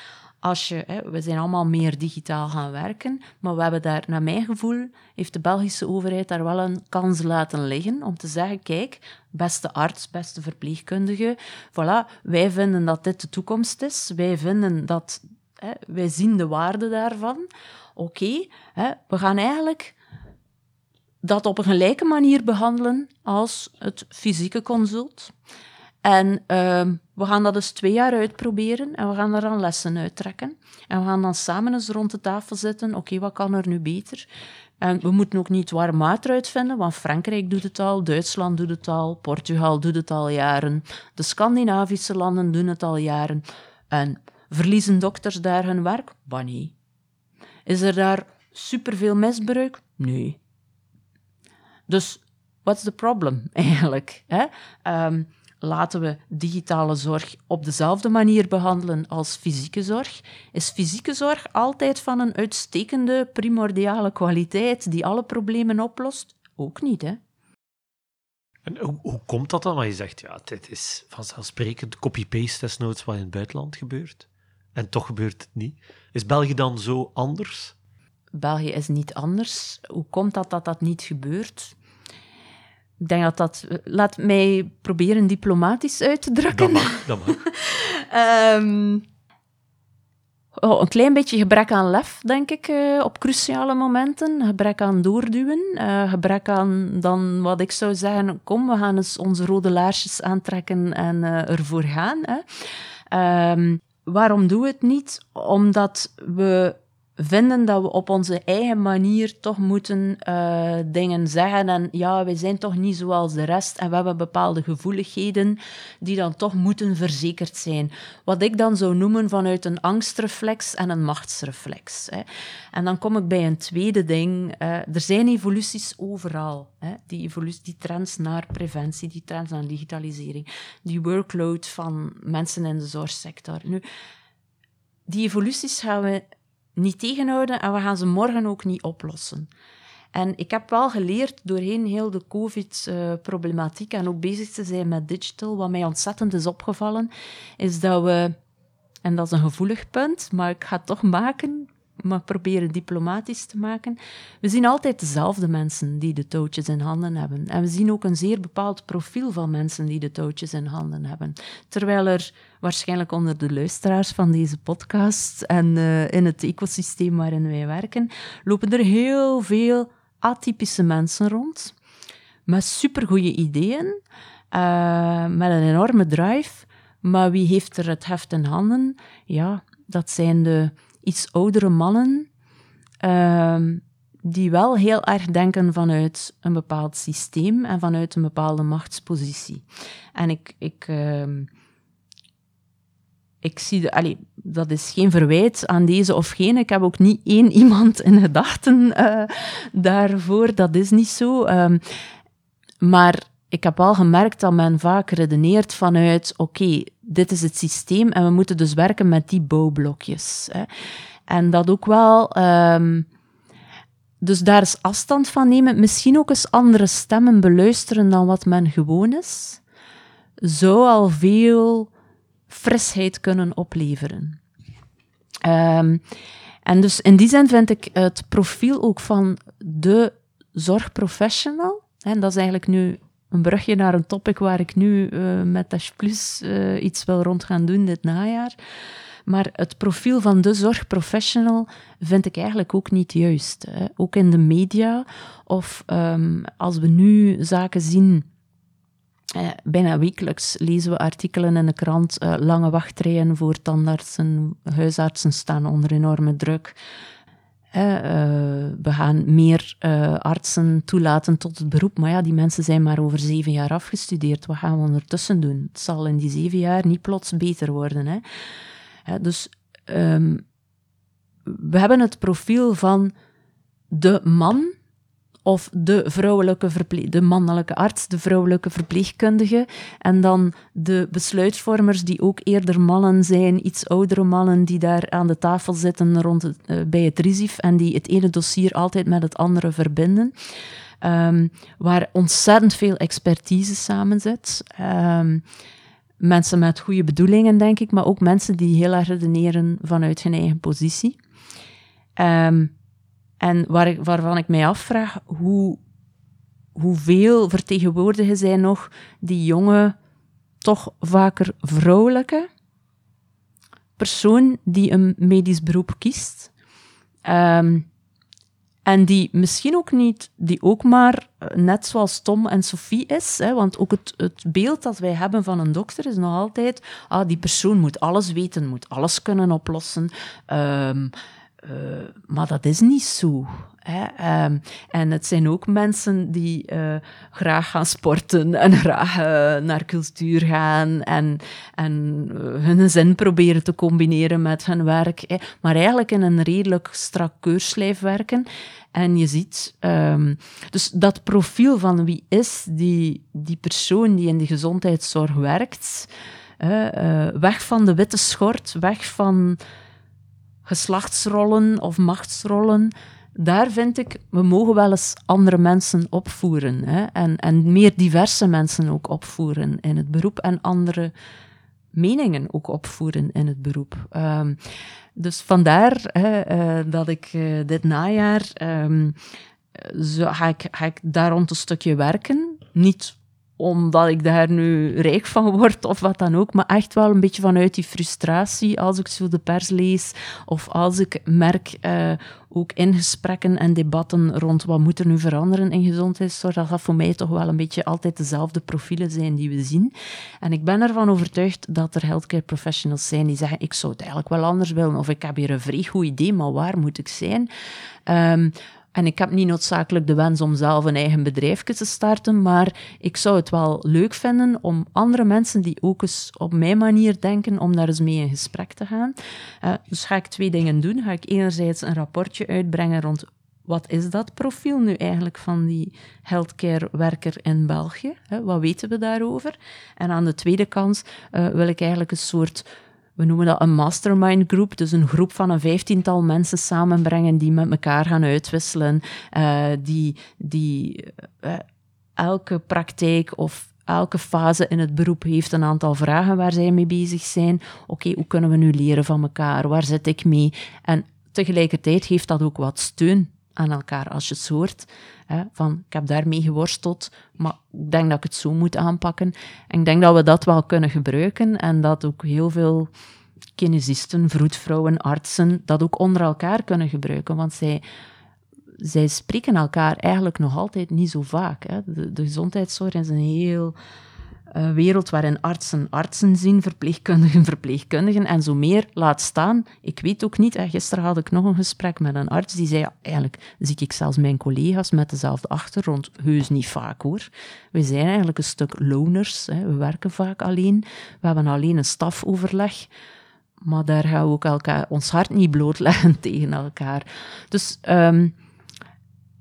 Als je, hè, we zijn allemaal meer digitaal gaan werken, maar we hebben daar, naar mijn gevoel, heeft de Belgische overheid daar wel een kans laten liggen om te zeggen, kijk, beste arts, beste verpleegkundige, voilà, wij vinden dat dit de toekomst is, wij vinden dat, hè, wij zien de waarde daarvan. Oké, we gaan eigenlijk dat op een gelijke manier behandelen als het fysieke consult. En uh, we gaan dat dus twee jaar uitproberen en we gaan daar dan lessen uittrekken. En we gaan dan samen eens rond de tafel zitten. Oké, wat kan er nu beter? En we moeten ook niet warm water uitvinden, want Frankrijk doet het al, Duitsland doet het al, Portugal doet het al jaren, de Scandinavische landen doen het al jaren. En verliezen dokters daar hun werk? Wanneer? Is er daar superveel misbruik? Nee. Dus what's the problem eigenlijk? Hè? Um, laten we digitale zorg op dezelfde manier behandelen als fysieke zorg? Is fysieke zorg altijd van een uitstekende, primordiale kwaliteit die alle problemen oplost? Ook niet, hè? En hoe, hoe komt dat dan? Want je zegt, ja, dit is vanzelfsprekend copy-paste desnoods wat in het buitenland gebeurt. En toch gebeurt het niet. Is België dan zo anders? België is niet anders. Hoe komt dat dat dat niet gebeurt? Ik denk dat dat... Laat mij proberen diplomatisch uit te drukken. Dat mag, dat mag. um, oh, een klein beetje gebrek aan lef, denk ik, uh, op cruciale momenten. Gebrek aan doorduwen. Uh, gebrek aan dan wat ik zou zeggen... Kom, we gaan eens onze rode laarsjes aantrekken en uh, ervoor gaan. Hè. Um, waarom doen we het niet? Omdat we vinden dat we op onze eigen manier toch moeten uh, dingen zeggen. En ja, wij zijn toch niet zoals de rest en we hebben bepaalde gevoeligheden die dan toch moeten verzekerd zijn. Wat ik dan zou noemen vanuit een angstreflex en een machtsreflex. Hè. En dan kom ik bij een tweede ding. Uh, er zijn evoluties overal. Hè. Die, evolutie, die trends naar preventie, die trends naar digitalisering, die workload van mensen in de zorgsector. Nu, die evoluties gaan we niet tegenhouden en we gaan ze morgen ook niet oplossen. En ik heb wel geleerd doorheen heel de COVID-problematiek en ook bezig te zijn met digital, wat mij ontzettend is opgevallen, is dat we, en dat is een gevoelig punt, maar ik ga het toch maken, maar proberen diplomatisch te maken. We zien altijd dezelfde mensen die de touwtjes in handen hebben. En we zien ook een zeer bepaald profiel van mensen die de touwtjes in handen hebben. Terwijl er waarschijnlijk onder de luisteraars van deze podcast en uh, in het ecosysteem waarin wij werken, lopen er heel veel atypische mensen rond. Met supergoeie ideeën, uh, met een enorme drive. Maar wie heeft er het heft in handen? Ja, dat zijn de iets oudere mannen uh, die wel heel erg denken vanuit een bepaald systeem en vanuit een bepaalde machtspositie. En ik, ik, uh, ik zie, de, allee, dat is geen verwijt aan deze of geen. Ik heb ook niet één iemand in gedachten uh, daarvoor, dat is niet zo. Um, maar ik heb wel gemerkt dat men vaak redeneert vanuit: oké, dit is het systeem en we moeten dus werken met die bouwblokjes. Hè. En dat ook wel. Um, dus daar eens afstand van nemen. Misschien ook eens andere stemmen beluisteren dan wat men gewoon is. zou al veel frisheid kunnen opleveren. Um, en dus in die zin vind ik het profiel ook van de zorgprofessional, en dat is eigenlijk nu een brugje naar een topic waar ik nu uh, met Dash Plus uh, iets wil rond gaan doen dit najaar. Maar het profiel van de zorgprofessional vind ik eigenlijk ook niet juist. Ook in de media, of um, als we nu zaken zien eh, bijna wekelijks lezen we artikelen in de krant. Lange wachtrijen voor tandartsen, huisartsen staan onder enorme druk. Uh, we gaan meer artsen toelaten tot het beroep. Maar ja, die mensen zijn maar over zeven jaar afgestudeerd. Wat gaan we ondertussen doen? Het zal in die zeven jaar niet plots beter worden. Hè? dus um, we hebben het profiel van de man of de vrouwelijke de mannelijke arts, de vrouwelijke verpleegkundige, en dan de besluitvormers die ook eerder mannen zijn, iets oudere mannen die daar aan de tafel zitten rond uh, bij het RISIF en die het ene dossier altijd met het andere verbinden. Um, waar ontzettend veel expertise samen zit. Um, mensen met goede bedoelingen, denk ik, maar ook mensen die heel erg redeneren vanuit hun eigen positie. Um, en waar waarvan ik mij afvraag hoe, hoeveel vertegenwoordigen zij nog die jonge, toch vaker vrouwelijke persoon die een medisch beroep kiest. Um, en die misschien ook niet, die ook maar eh, net zoals Tom en Sophie is. Hè, want ook het, het beeld dat wij hebben van een dokter is nog altijd, ah, die persoon moet alles weten, moet alles kunnen oplossen. Um, uh, maar dat is niet zo. Hè? Um, en het zijn ook mensen die uh, graag gaan sporten en graag uh, naar cultuur gaan en, en hun zin proberen te combineren met hun werk. Hè? Maar eigenlijk in een redelijk strak keurslijf werken. En je ziet, um, dus dat profiel van wie is die, die persoon die in de gezondheidszorg werkt, weg van de witte schort, weg van geslachtsrollen of machtsrollen, daar vind ik, we mogen wel eens andere mensen opvoeren. Hè? En, en meer diverse mensen ook opvoeren in het beroep en andere meningen ook opvoeren in het beroep. Um, dus vandaar hè, uh, dat ik uh, dit najaar um, zo, ga, ik, ga ik daar rond een stukje werken. Niet omdat ik daar nu rijk van word of wat dan ook, maar echt wel een beetje vanuit die frustratie als ik zo de pers lees of als ik merk, uh, ook in gesprekken en debatten rond wat moet er nu veranderen in gezondheidszorg, dat gaat voor mij toch wel een beetje altijd dezelfde profielen zijn die we zien. En ik ben ervan overtuigd dat er healthcare professionals zijn die zeggen, ik zou het eigenlijk wel anders willen, of ik heb hier een vrij goed idee, maar waar moet ik zijn? Um, en ik heb niet noodzakelijk de wens om zelf een eigen bedrijfje te starten, maar ik zou het wel leuk vinden om andere mensen die ook eens op mijn manier denken, om daar eens mee in gesprek te gaan. Uh, dus ga ik twee dingen doen. Ga ik enerzijds een rapportje uitbrengen rond wat is dat profiel nu eigenlijk van die healthcare-werker in België? Wat weten we daarover? En aan de tweede kant uh, wil ik eigenlijk een soort we noemen dat een mastermind groep, dus een groep van een vijftiental mensen samenbrengen die met elkaar gaan uitwisselen, uh, die, die uh, elke praktijk of elke fase in het beroep heeft een aantal vragen waar zij mee bezig zijn. Oké, hoe kunnen we nu leren van elkaar? Waar zit ik mee? En tegelijkertijd geeft dat ook wat steun aan elkaar als je het hoort. Hè, van, ik heb daarmee geworsteld, maar ik denk dat ik het zo moet aanpakken. En ik denk dat we dat wel kunnen gebruiken en dat ook heel veel kinesisten, vroedvrouwen, artsen dat ook onder elkaar kunnen gebruiken, want zij, zij spreken elkaar eigenlijk nog altijd niet zo vaak. Hè. De, de gezondheidszorg is een heel uh, wereld waarin artsen artsen zien, verpleegkundigen verpleegkundigen en zo meer laat staan. Ik weet ook niet, hè, gisteren had ik nog een gesprek met een arts die zei, ja, eigenlijk zie ik zelfs mijn collega's met dezelfde achtergrond heus niet vaak hoor. We zijn eigenlijk een stuk loners, hè. we werken vaak alleen, we hebben alleen een stafoverleg. Maar daar gaan we ook elkaar, ons hart niet blootleggen tegen elkaar. Dus um,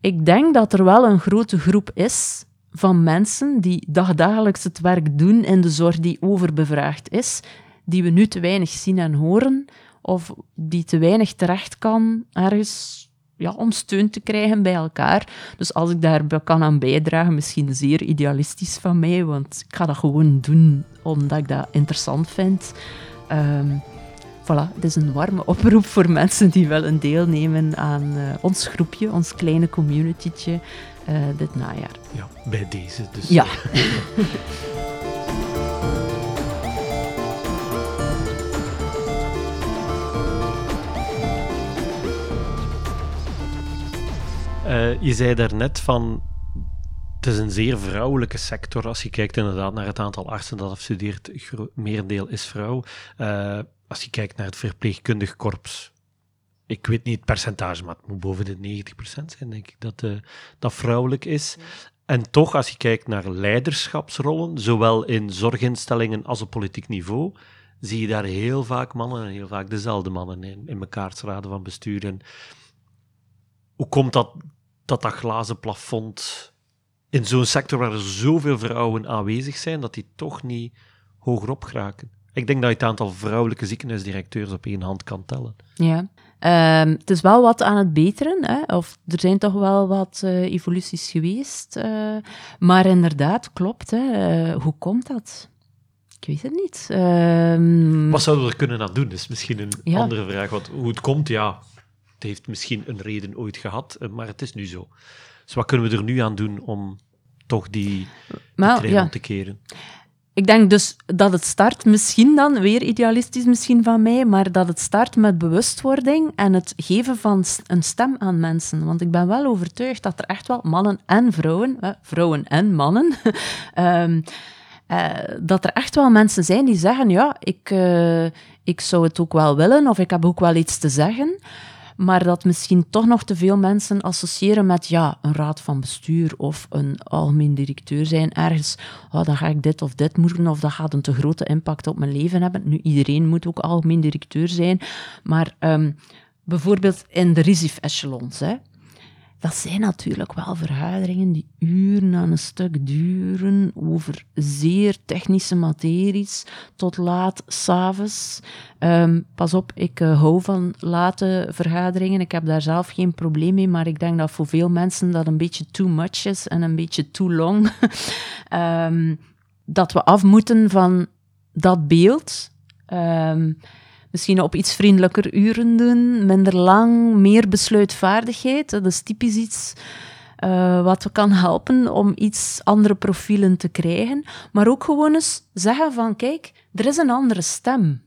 ik denk dat er wel een grote groep is van mensen die dagdagelijks het werk doen in de zorg die overbevraagd is, die we nu te weinig zien en horen, of die te weinig terecht kan ergens ja, om steun te krijgen bij elkaar. Dus als ik daar kan aan bijdragen, misschien zeer idealistisch van mij, want ik ga dat gewoon doen omdat ik dat interessant vind. Um, voilà, het is een warme oproep voor mensen die willen deelnemen aan uh, ons groepje, ons kleine communitytje dit najaar. Ja, bij deze dus. Ja. Uh, je zei daarnet van het is een zeer vrouwelijke sector. Als je kijkt inderdaad naar het aantal artsen dat afstudeert, merendeel is vrouw. Uh, als je kijkt naar het verpleegkundig korps, ik weet niet het percentage, maar het moet boven de 90% zijn, denk ik, dat, uh, dat vrouwelijk is. En toch, als je kijkt naar leiderschapsrollen, zowel in zorginstellingen als op politiek niveau, zie je daar heel vaak mannen en heel vaak dezelfde mannen in, in mekaars raden van bestuur. En hoe komt dat dat dat glazen plafond in zo'n sector waar er zoveel vrouwen aanwezig zijn, dat die toch niet hogerop geraken. Ik denk dat je het aantal vrouwelijke ziekenhuisdirecteurs op één hand kan tellen. Ja. Um, het is wel wat aan het beteren, hè? of er zijn toch wel wat uh, evoluties geweest. Uh, maar inderdaad, klopt. Hè? Uh, hoe komt dat? Ik weet het niet. Um... Wat zouden we er kunnen aan doen? Dat is misschien een ja. andere vraag. Want hoe het komt, ja, het heeft misschien een reden ooit gehad, maar het is nu zo. Dus wat kunnen we er nu aan doen om toch die, die ja. te keren? Ik denk dus dat het start misschien dan, weer idealistisch misschien van mij, maar dat het start met bewustwording en het geven van een stem aan mensen. Want ik ben wel overtuigd dat er echt wel mannen en vrouwen, vrouwen en mannen, um, uh, dat er echt wel mensen zijn die zeggen, ja, ik, uh, ik zou het ook wel willen of ik heb ook wel iets te zeggen maar dat misschien toch nog te veel mensen associëren met ja, een raad van bestuur of een algemeen directeur zijn ergens. Oh, dan ga ik dit of dit moeten of dat gaat een te grote impact op mijn leven hebben. Nu, iedereen moet ook algemeen directeur zijn, maar um, bijvoorbeeld in de RISIF-echelons, hè, dat zijn natuurlijk wel vergaderingen die uren aan een stuk duren over zeer technische materies tot laat s'avonds. Um, pas op, ik uh, hou van late vergaderingen. Ik heb daar zelf geen probleem mee, maar ik denk dat voor veel mensen dat een beetje too much is en een beetje too long. um, dat we af moeten van dat beeld. Um, misschien op iets vriendelijker uren doen, minder lang, meer besluitvaardigheid. Dat is typisch iets uh, wat we kan helpen om iets andere profielen te krijgen. Maar ook gewoon eens zeggen van, kijk, er is een andere stem.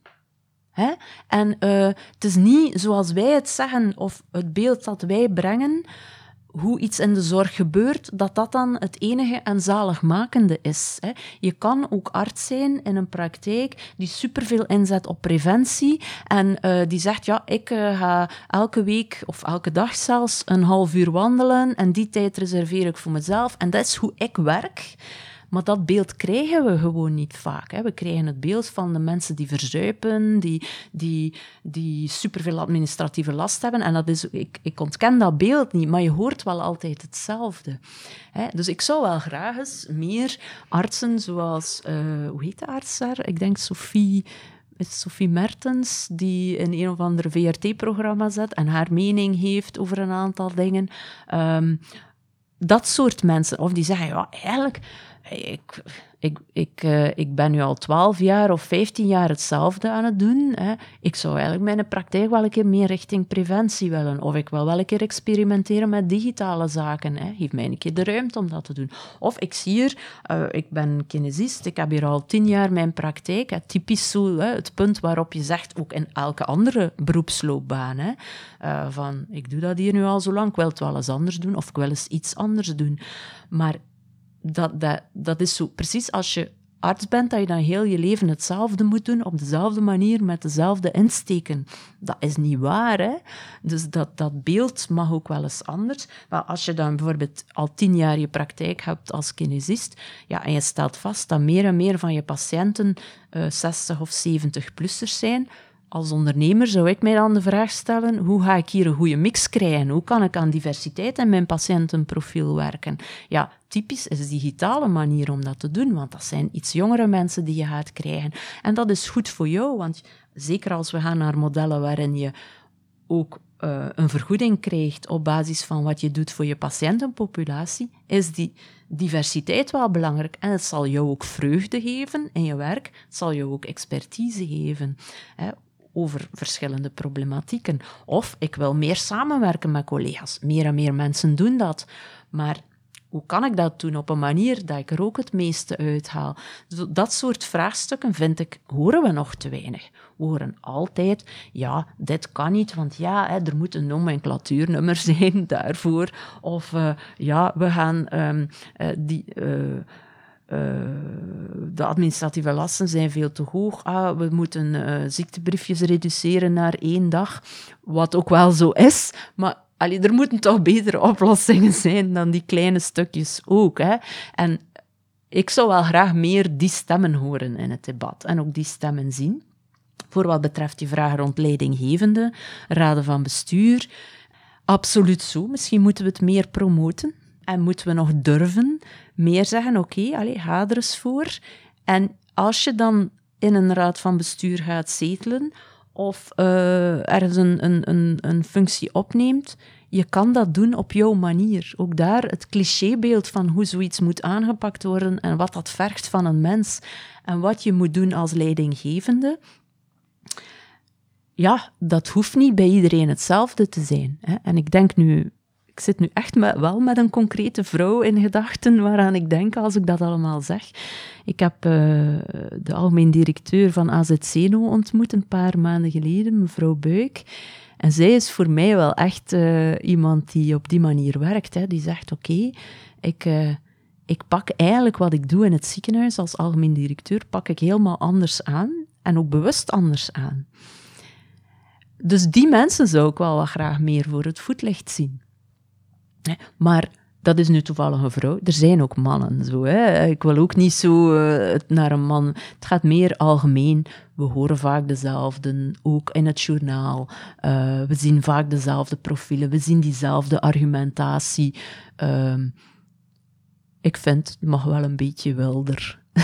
Hè? En uh, het is niet zoals wij het zeggen of het beeld dat wij brengen hoe iets in de zorg gebeurt, dat dat dan het enige en zaligmakende is. Hè. Je kan ook arts zijn in een praktijk die superveel inzet op preventie en uh, die zegt, ja, ik uh, ga elke week of elke dag zelfs een half uur wandelen en die tijd reserveer ik voor mezelf en dat is hoe ik werk. Maar dat beeld krijgen we gewoon niet vaak. Hè. We krijgen het beeld van de mensen die verzuipen, die, die, die superveel administratieve last hebben. En dat is, ik, ik ontken dat beeld niet, maar je hoort wel altijd hetzelfde. Hè. Dus ik zou wel graag eens meer artsen zoals, uh, hoe heet de arts daar? Ik denk Sophie Sophie Mertens, die in een of ander VRT-programma zit en haar mening heeft over een aantal dingen. Um, dat soort mensen, of die zeggen, ja, eigenlijk ik, ik, ik, uh, ik ben nu al twaalf jaar of vijftien jaar hetzelfde aan het doen. Hè. Ik zou eigenlijk mijn praktijk wel een keer meer richting preventie willen. Of ik wil wel een keer experimenteren met digitale zaken. Hè. Geef mij een keer de ruimte om dat te doen. Of ik zie hier, uh, ik ben kinesist, ik heb hier al tien jaar mijn praktijk. Typisch zo, hè, het punt waarop je zegt, ook in elke andere beroepsloopbaan, hè, uh, van ik doe dat hier nu al zo lang, ik wil het wel eens anders doen of ik wil eens iets anders doen. Maar dat, dat, dat is zo precies als je arts bent, dat je dan heel je leven hetzelfde moet doen, op dezelfde manier, met dezelfde insteken. Dat is niet waar, hè? Dus dat, dat beeld mag ook wel eens anders. Maar als je dan bijvoorbeeld al tien jaar je praktijk hebt als kinesist, ja, en je stelt vast dat meer en meer van je patiënten uh, eh, 60 of 70-plussers zijn, als ondernemer zou ik mij dan de vraag stellen: hoe ga ik hier een goede mix krijgen? Hoe kan ik aan diversiteit in mijn patiëntenprofiel werken? Ja, typisch is digitale manier om dat te doen, want dat zijn iets jongere mensen die je gaat krijgen. En dat is goed voor jou, want zeker als we gaan naar modellen waarin je ook uh, een vergoeding krijgt op basis van wat je doet voor je patiëntenpopulatie, is die diversiteit wel belangrijk. En het zal jou ook vreugde geven in je werk, het zal jou ook expertise geven. Over verschillende problematieken. Of ik wil meer samenwerken met collega's. Meer en meer mensen doen dat. Maar hoe kan ik dat doen op een manier dat ik er ook het meeste uithaal? Dat soort vraagstukken vind ik, horen we nog te weinig. We horen altijd, ja, dit kan niet, want ja, er moet een nomenclatuurnummer zijn daarvoor. Of uh, ja, we gaan um, uh, die... Uh, de administratieve lasten zijn veel te hoog. Ah, we moeten uh, ziektebriefjes reduceren naar één dag. Wat ook wel zo is, maar allee, er moeten toch betere oplossingen zijn dan die kleine stukjes ook. Hè? En ik zou wel graag meer die stemmen horen in het debat en ook die stemmen zien. Voor wat betreft die vraag rond leidinggevende, raden van bestuur. Absoluut zo. Misschien moeten we het meer promoten. En moeten we nog durven meer zeggen, oké, okay, ga er eens voor. En als je dan in een raad van bestuur gaat zetelen, of uh, ergens een, een, een, een functie opneemt, je kan dat doen op jouw manier. Ook daar het clichébeeld van hoe zoiets moet aangepakt worden en wat dat vergt van een mens en wat je moet doen als leidinggevende. Ja, dat hoeft niet bij iedereen hetzelfde te zijn. Hè. En ik denk nu ik zit nu echt met, wel met een concrete vrouw in gedachten waaraan ik denk als ik dat allemaal zeg. Ik heb uh, de algemeen directeur van AZCNO ontmoet een paar maanden geleden, mevrouw Buik. En zij is voor mij wel echt uh, iemand die op die manier werkt. Hè. Die zegt, oké, ik, uh, ik pak eigenlijk wat ik doe in het ziekenhuis als algemeen directeur, pak ik helemaal anders aan en ook bewust anders aan. Dus die mensen zou ik wel wat graag meer voor het voetlicht zien. Maar dat is nu toevallig een vrouw. Er zijn ook mannen zo. Hè. Ik wil ook niet zo uh, naar een man. Het gaat meer algemeen. We horen vaak dezelfde, ook in het journaal. Uh, we zien vaak dezelfde profielen. We zien diezelfde argumentatie. Uh, ik vind het mag wel een beetje wilder.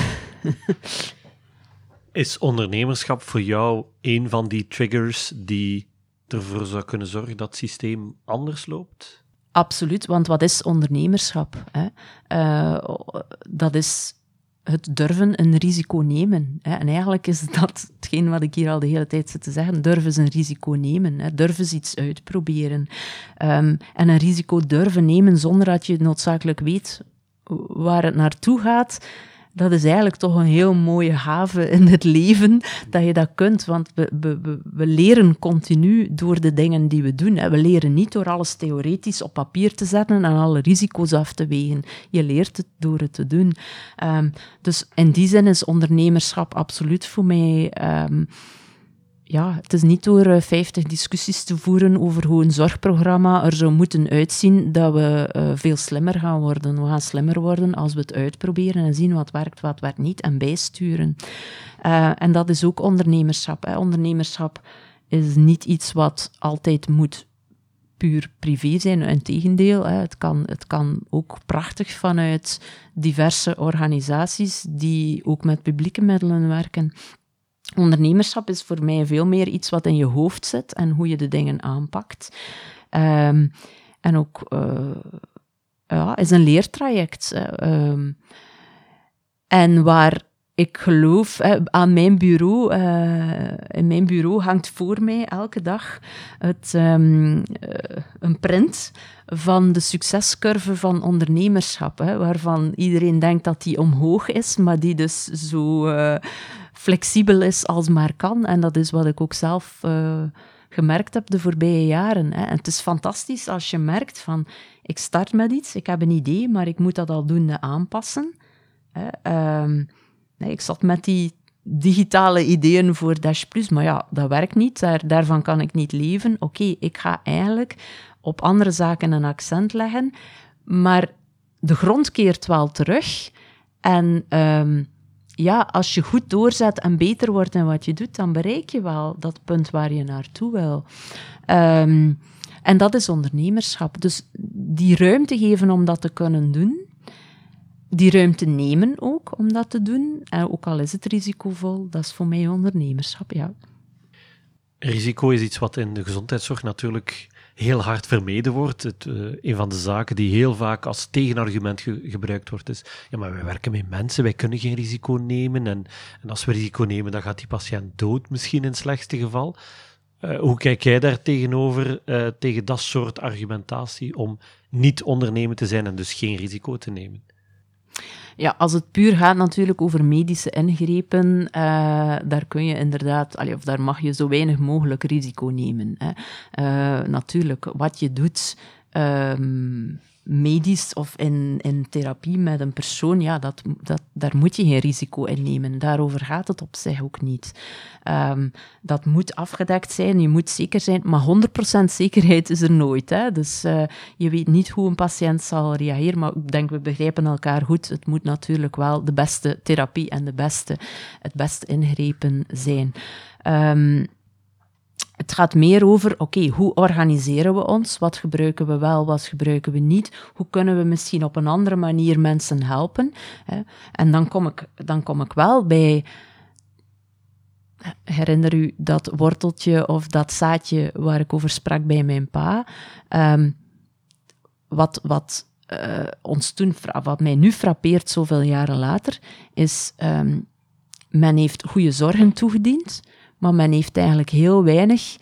is ondernemerschap voor jou een van die triggers die ervoor zou kunnen zorgen dat het systeem anders loopt? Absoluut, want wat is ondernemerschap? Hè? Uh, dat is het durven een risico nemen. Hè? En eigenlijk is dat hetgeen wat ik hier al de hele tijd zit te zeggen. Durven is een risico nemen. Hè? Durven is iets uitproberen. Um, en een risico durven nemen zonder dat je noodzakelijk weet waar het naartoe gaat dat is eigenlijk toch een heel mooie haven in het leven, dat je dat kunt. Want we, we, leren continu door de dingen die we doen. We leren niet door alles theoretisch op papier te zetten en alle risico's af te wegen. Je leert het door het te doen. Um, dus in die zin is ondernemerschap absoluut voor mij... Um, ja, het is niet door 50 eh, discussies te voeren over hoe een zorgprogramma er zou moeten uitzien dat we uh, veel slimmer gaan worden. We gaan slimmer worden als we het uitproberen en zien wat werkt, wat werkt niet en bijsturen. Uh, en dat is ook ondernemerschap. Hè. Ondernemerschap is niet iets wat altijd moet puur privé zijn. Integendeel, hè. Het, kan, het kan ook prachtig vanuit diverse organisaties die ook met publieke middelen werken. Ondernemerschap is voor mij veel meer iets wat in je hoofd zit en hoe je de dingen aanpakt. Um, en ook uh, ja, is een leertraject. Um, en waar ik geloof, aan mijn bureau, in mijn bureau hangt voor mij elke dag het, uh, een print van de succescurve van ondernemerschap, hè, waarvan iedereen denkt dat die omhoog is, maar die dus zo flexibel is als maar kan. En dat is wat ik ook zelf uh, gemerkt heb de voorbije jaren. Hè. En het is fantastisch als je merkt van, ik start met iets, ik heb een idee, maar ik moet dat aldoende aanpassen. Hè. Um, ik zat met die digitale ideeën voor Dash Plus, maar ja, dat werkt niet, Daar, daarvan kan ik niet leven. Oké, ik ga eigenlijk op andere zaken een accent leggen, maar de grond keert wel terug. En um, ja, als je goed doorzet en beter wordt in wat je doet, dan bereik je wel dat punt waar je naartoe wil. Um, en dat is ondernemerschap. Dus die ruimte geven om dat te kunnen doen, die ruimte nemen ook om dat te doen, en ook al is het risicovol, dat is voor mij ondernemerschap, ja. Risico is iets wat in de gezondheidszorg natuurlijk heel hard vermeden wordt. Het, uh, een van de zaken die heel vaak als tegenargument gebruikt wordt is, ja, maar wij werken met mensen, wij kunnen geen risico nemen. En, en als we risico nemen, dan gaat die patiënt dood, misschien in het slechtste geval. Uh, hoe kijk jij daar tegenover, uh, tegen dat soort argumentatie, om niet ondernemen te zijn en dus geen risico te nemen? Ja, als het puur gaat natuurlijk over medische ingrepen, uh, daar kun je inderdaad, of daar mag je zo weinig mogelijk risico nemen. Hè. Uh, natuurlijk, wat je doet. Um, medisch of in, in therapie met een persoon, ja, dat, dat, daar moet je geen risico in nemen. Daarover gaat het op zich ook niet. Um, dat moet afgedekt zijn, je moet zeker zijn, maar 100% zekerheid is er nooit. Hè? Dus uh, je weet niet hoe een patiënt zal reageren, maar ik denk we begrijpen elkaar goed. Het moet natuurlijk wel de beste therapie en de beste, het beste ingrepen zijn. Um, het gaat meer over, oké, hoe organiseren we ons? Wat gebruiken we wel, wat gebruiken we niet? Hoe kunnen we misschien op een andere manier mensen helpen? En dan kom ik, dan kom ik wel bij, herinner u dat worteltje of dat zaadje waar ik over sprak bij mijn pa? Um, wat, wat uh, ons toen, wat mij nu frappeert zoveel jaren later, is um, men heeft goede zorgen toegediend maar men heeft eigenlijk heel weinig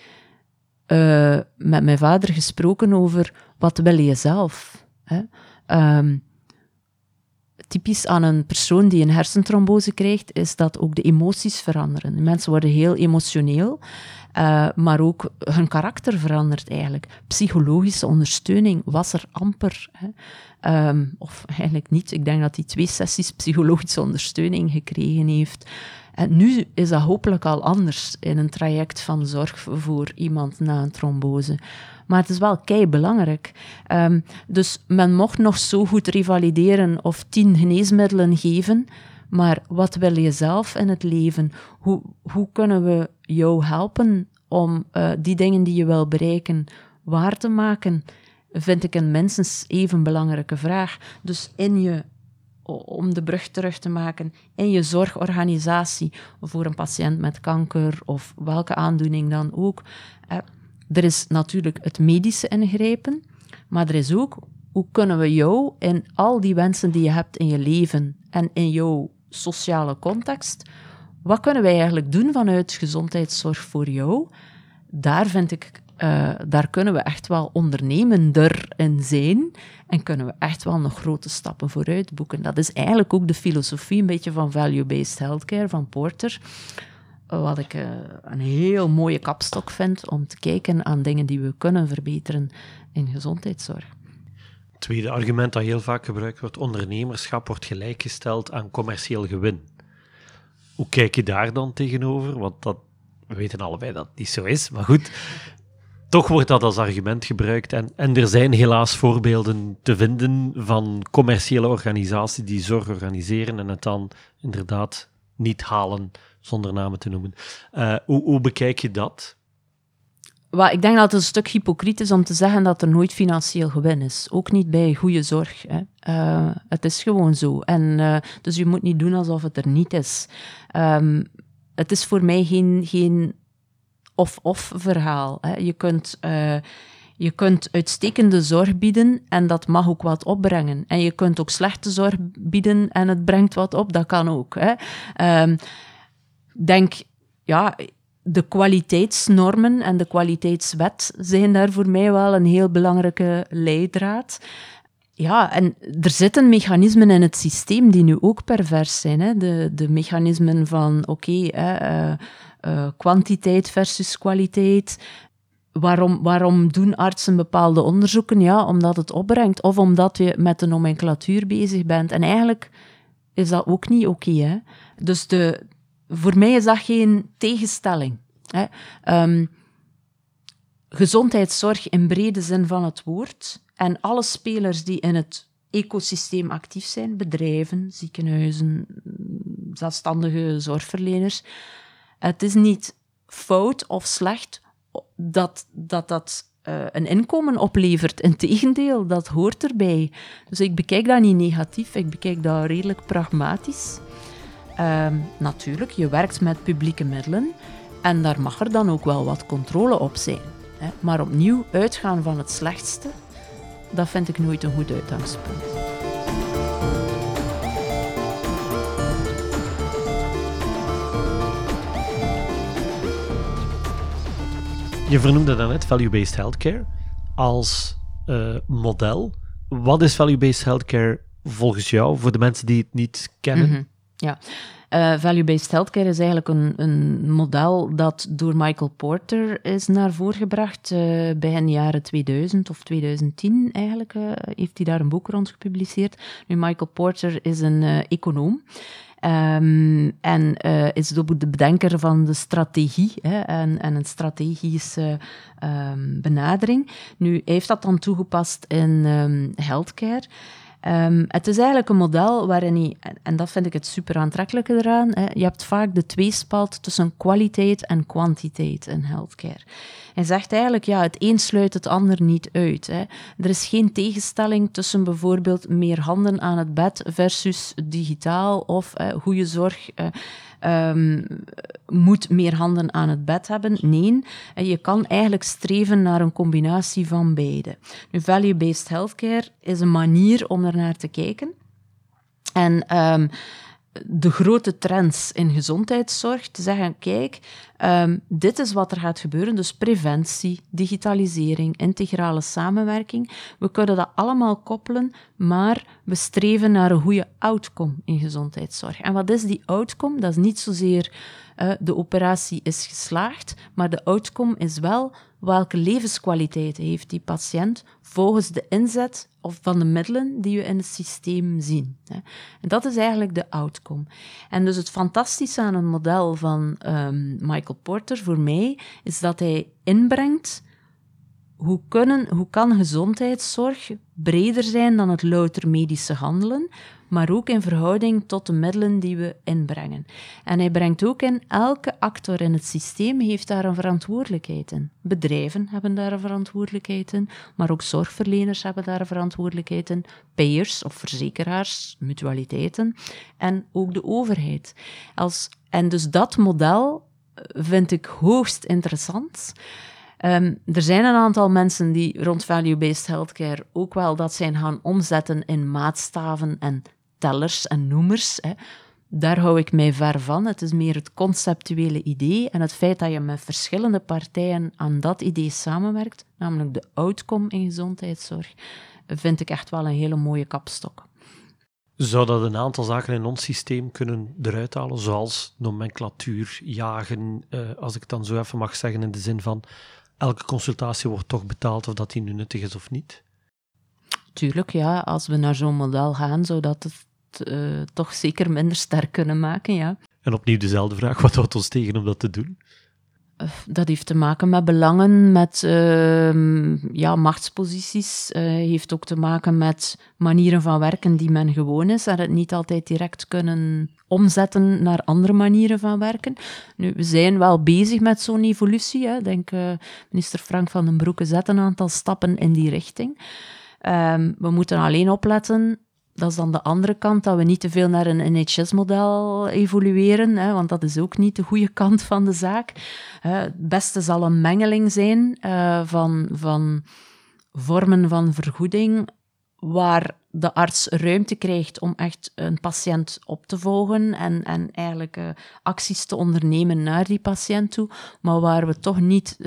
uh, met mijn vader gesproken over wat wil je zelf. Hè? Um, typisch aan een persoon die een hersentrombose krijgt, is dat ook de emoties veranderen. mensen worden heel emotioneel, uh, maar ook hun karakter verandert eigenlijk. Psychologische ondersteuning was er amper. Hè. Um, of eigenlijk niet. Ik denk dat hij twee sessies psychologische ondersteuning gekregen heeft. En nu is dat hopelijk al anders in een traject van zorg voor iemand na een trombose. Maar het is wel kei belangrijk. Um, dus men mocht nog zo goed revalideren of tien geneesmiddelen geven. Maar wat wil je zelf in het leven? Hoe, hoe kunnen we jou helpen om uh, die dingen die je wil bereiken waar te maken? Vind ik een minstens even belangrijke vraag. Dus in je om de brug terug te maken in je zorgorganisatie voor een patiënt met kanker of welke aandoening dan ook. Er is natuurlijk het medische ingrijpen, maar er is ook hoe kunnen we jou in al die wensen die je hebt in je leven en in jouw sociale context, wat kunnen wij eigenlijk doen vanuit gezondheidszorg voor jou? Daar vind ik uh, daar kunnen we echt wel ondernemender in zijn en kunnen we echt wel nog grote stappen vooruit boeken. Dat is eigenlijk ook de filosofie een beetje van value-based healthcare van Porter. Wat ik uh, een heel mooie kapstok vind om te kijken aan dingen die we kunnen verbeteren in gezondheidszorg. Het tweede argument dat heel vaak gebruikt wordt, ondernemerschap wordt gelijkgesteld aan commercieel gewin. Hoe kijk je daar dan tegenover? Want dat, we weten allebei dat het niet zo is, maar goed, toch wordt dat als argument gebruikt. En, en er zijn helaas voorbeelden te vinden van commerciële organisaties die zorg organiseren en het dan inderdaad niet halen, zonder namen te noemen. Uh, hoe, hoe bekijk je dat? Ik denk dat het een stuk hypocriet is om te zeggen dat er nooit financieel gewin is. Ook niet bij goede zorg. Hè. Uh, het is gewoon zo. En, uh, dus je moet niet doen alsof het er niet is. Um, het is voor mij geen, geen of-of verhaal. Hè. Je, kunt, uh, je kunt uitstekende zorg bieden en dat mag ook wat opbrengen. En je kunt ook slechte zorg bieden en het brengt wat op, dat kan ook. Hè. Um, denk, ja, de kwaliteitsnormen en de kwaliteitswet zijn daar voor mij wel een heel belangrijke leidraad. Ja, en er zitten mechanismen in het systeem die nu ook pervers zijn. Hè? De, de mechanismen van, oké, okay, uh, kwantiteit versus kwaliteit. Waarom, waarom doen artsen bepaalde onderzoeken? Ja, omdat het opbrengt of omdat je met de nomenclatuur bezig bent. En eigenlijk is dat ook niet oké. Dus de, voor mij is dat geen tegenstelling. Hè. Um, gezondheidszorg in brede zin van het woord en alle spelers die in het ecosysteem actief zijn, bedrijven, ziekenhuizen, zelfstandige zorgverleners, het is niet fout of slecht dat dat, dat uh, een inkomen oplevert. Integendeel, dat hoort erbij. Dus ik bekijk dat niet negatief, ik bekijk dat redelijk pragmatisch. Uh, natuurlijk, je werkt met publieke middelen. En daar mag er dan ook wel wat controle op zijn. Hè. Maar opnieuw uitgaan van het slechtste, dat vind ik nooit een goed uitgangspunt. Je vernoemde daarnet value-based healthcare als uh, model. Wat is value-based healthcare volgens jou, voor de mensen die het niet kennen? -hmm. Ja, uh, value-based healthcare is eigenlijk een, een, model dat door Michael Porter is naar voren gebracht. Uh, begin jaren 2000 of 2010 eigenlijk heeft hij daar een boek rond gepubliceerd. Nu, Michael Porter is een econoom. Um, en uh, is de bedenker van de strategie hè, en, en, een strategische um, benadering. Nu, heeft dat dan toegepast in um, healthcare. Um, het is eigenlijk een model waarin hij, en dat vind ik het super aantrekkelijke eraan, hè, je hebt vaak de tweespalt tussen kwaliteit en kwantiteit in healthcare. Hij zegt eigenlijk, ja, het een sluit het ander niet uit. Hè. Er is geen tegenstelling tussen bijvoorbeeld meer handen aan het bed versus digitaal of uh, goede zorg. Uh, um, moet meer handen aan het bed hebben. Nee, je kan eigenlijk streven naar een combinatie van beide. Nu, value-based healthcare is een manier om er naar te kijken. En um, de grote trends in gezondheidszorg te zeggen: kijk, um, dit is wat er gaat gebeuren. Dus preventie, digitalisering, integrale samenwerking. We kunnen dat allemaal koppelen, maar we streven naar een goede outcome in gezondheidszorg. En wat is die outcome? Dat is niet zozeer uh, de operatie is geslaagd, maar de outcome is wel welke levenskwaliteit heeft die patiënt volgens de inzet of van de middelen die we in het systeem zien. En dat is eigenlijk de outcome. En dus het fantastische aan een model van um, Michael Porter voor mij is dat hij inbrengt hoe, kunnen, hoe kan gezondheidszorg breder zijn dan het louter medische handelen, maar ook in verhouding tot de middelen die we inbrengen. En hij brengt ook in, elke actor in het systeem heeft daar een verantwoordelijkheid in. Bedrijven hebben daar een verantwoordelijkheid in, maar ook zorgverleners hebben daar een verantwoordelijkheid in, payers of verzekeraars, mutualiteiten en ook de overheid. Als, en dus dat model vind ik hoogst interessant. Um, er zijn een aantal mensen die rond value-based healthcare ook wel dat zijn gaan omzetten in maatstaven en tellers en noemers. Hè. Daar hou ik mij ver van. Het is meer het conceptuele idee en het feit dat je met verschillende partijen aan dat idee samenwerkt, namelijk de outcome in gezondheidszorg, vind ik echt wel een hele mooie kapstok. Zou dat een aantal zaken in ons systeem kunnen eruit halen, zoals nomenclatuur, jagen, eh, als ik het dan zo even mag zeggen, in de zin van elke consultatie wordt toch betaald of dat die nu nuttig is of niet? Tuurlijk, ja. Als we naar zo'n model gaan, zou dat het uh, toch zeker minder sterk kunnen maken, ja. En opnieuw dezelfde vraag, wat houdt ons tegen om dat te doen? Eh, dat heeft te maken met belangen, met uh, ja, machtsposities. Uh, heeft ook te maken met manieren van werken die men gewoon is en het niet altijd direct kunnen omzetten naar andere manieren van werken. Nu, we zijn wel bezig met zo'n evolutie. Hè. Denk, uh, minister Frank van den Broeke zet een aantal stappen in die richting. Um, we moeten alleen opletten dat is dan de andere kant, dat we niet te veel naar een NHS-model evolueren, hè, want dat is ook niet de goede kant van de zaak. het beste zal een mengeling zijn uh, van, van vormen van vergoeding, waar de arts ruimte krijgt om echt een patiënt op te volgen en, en eigenlijk uh, acties te ondernemen naar die patiënt toe, maar waar we toch niet...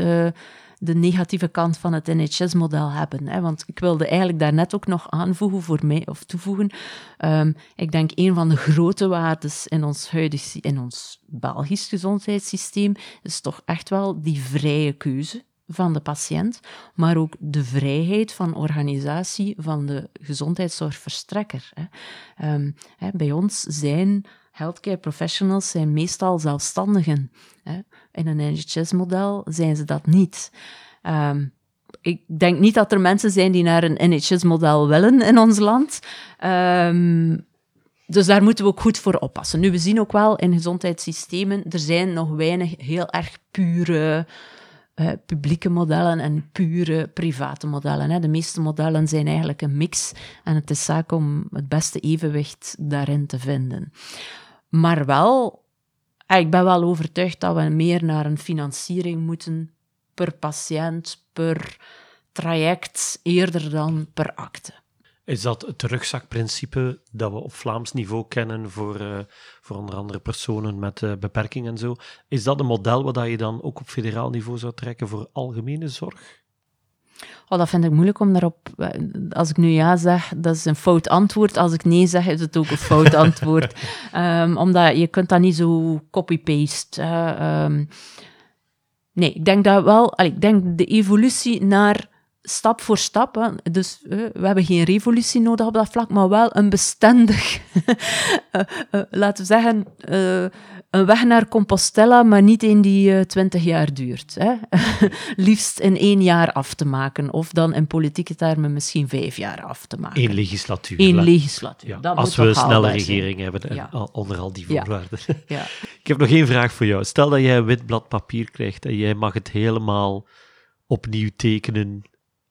De negatieve kant van het NHS-model hebben. Hè? Want ik wilde eigenlijk daarnet ook nog aanvoegen voor mij, of toevoegen. Um, ik denk een van de grote waardes in ons huidig, in ons Belgisch gezondheidssysteem, is toch echt wel die vrije keuze van de patiënt, maar ook de vrijheid van organisatie van de gezondheidszorgverstrekker. Hè. Um, hè, bij ons zijn healthcare professionals zijn meestal zelfstandigen. Hè. In een NHS-model zijn ze dat niet. Um, ik denk niet dat er mensen zijn die naar een NHS-model willen in ons land. Um, dus daar moeten we ook goed voor oppassen. Nu, we zien ook wel in gezondheidssystemen, er zijn nog weinig heel erg pure uh, publieke modellen en pure private modellen. Hè. De meeste modellen zijn eigenlijk een mix en het is zaak om het beste evenwicht daarin te vinden. Maar wel Ah, ik ben wel overtuigd dat we meer naar een financiering moeten per patiënt, per traject, eerder dan per akte. Is dat het rugzakprincipe dat we op Vlaams niveau kennen voor, uh, voor onder andere personen met uh, beperking en zo? Is dat een model wat je dan ook op federaal niveau zou trekken voor algemene zorg? Oh, dat vind ik moeilijk om daarop. Eh, als ik nu ja zeg, dat is een fout antwoord. Als ik nee zeg, is het ook een fout antwoord. Um, omdat je kunt dat niet zo copy-paste. Um, nee, ik denk dat wel. Ik denk de evolutie naar stap voor stap. Hè. Dus uh, we hebben geen revolutie nodig op dat vlak, maar wel een bestendig, uh, uh, laten we zeggen, een weg naar Compostela, maar niet in die twintig jaar duurt. Hè. Liefst in één jaar af te maken, of dan in politieke termen misschien vijf jaar af te maken. Eén legislatuur. Eén legislatuur. Ja. Als we een snelle regering hebben ja. onder al die voorwaarden. Ja. Ik heb nog één vraag voor jou. Stel dat jij een wit blad papier krijgt en jij mag het helemaal opnieuw tekenen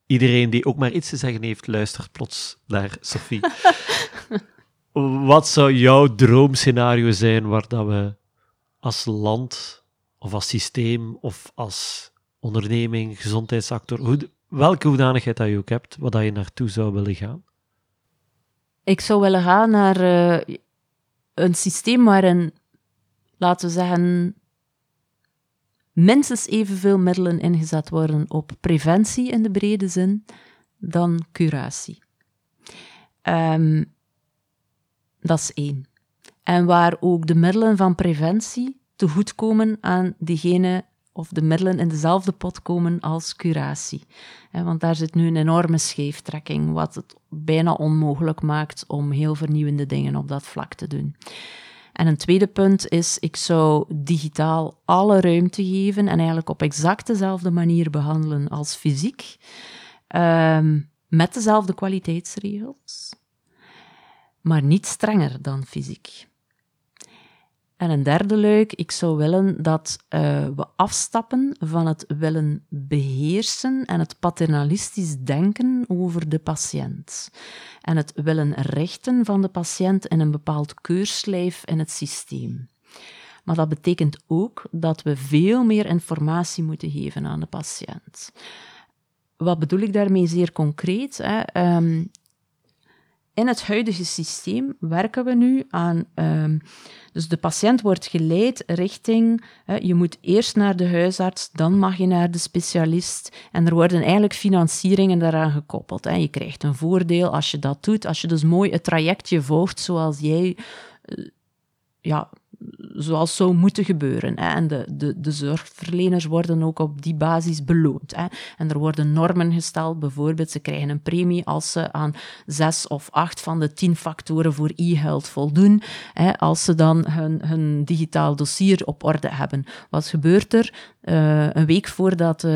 iedereen die ook maar iets te zeggen heeft, luistert plots naar Sophie. Wat zou jouw droomscenario zijn waar dat we als land of als systeem of als onderneming, gezondheidsactor, hoe, welke hoedanigheid dat je ook hebt, wat dat je naartoe zou willen gaan? Ik zou willen gaan naar uh, een systeem waarin, laten we zeggen, minstens evenveel middelen ingezet worden op preventie in de brede zin dan curatie. Um, dat is één. En waar ook de middelen van preventie te goed komen aan diegene of de middelen in dezelfde pot komen als curatie. Want daar zit nu een enorme scheeftrekking, wat het bijna onmogelijk maakt om heel vernieuwende dingen op dat vlak te doen. En een tweede punt is, ik zou digitaal alle ruimte geven en eigenlijk op exact dezelfde manier behandelen als fysiek, um, met dezelfde kwaliteitsregels, maar niet strenger dan fysiek. En een derde luik, ik zou willen dat uh, we afstappen van het willen beheersen en het paternalistisch denken over de patiënt. En het willen richten van de patiënt in een bepaald keurslijf in het systeem. Maar dat betekent ook dat we veel meer informatie moeten geven aan de patiënt. Wat bedoel ik daarmee zeer concreet? Hè? Um, in het huidige systeem werken we nu aan. Um, dus de patiënt wordt geleid richting. Je moet eerst naar de huisarts, dan mag je naar de specialist. En er worden eigenlijk financieringen daaraan gekoppeld. Je krijgt een voordeel als je dat doet. Als je dus mooi het trajectje volgt zoals jij. Uh, ja, zoals zou moeten gebeuren. Hè. En de, de, de zorgverleners worden ook op die basis beloond. Hè. En er worden normen gesteld, bijvoorbeeld ze krijgen een premie als ze aan zes of acht van de tien factoren voor e-health voldoen, hè, als ze dan hun, hun digitaal dossier op orde hebben. Wat gebeurt er? Uh, een week voordat uh,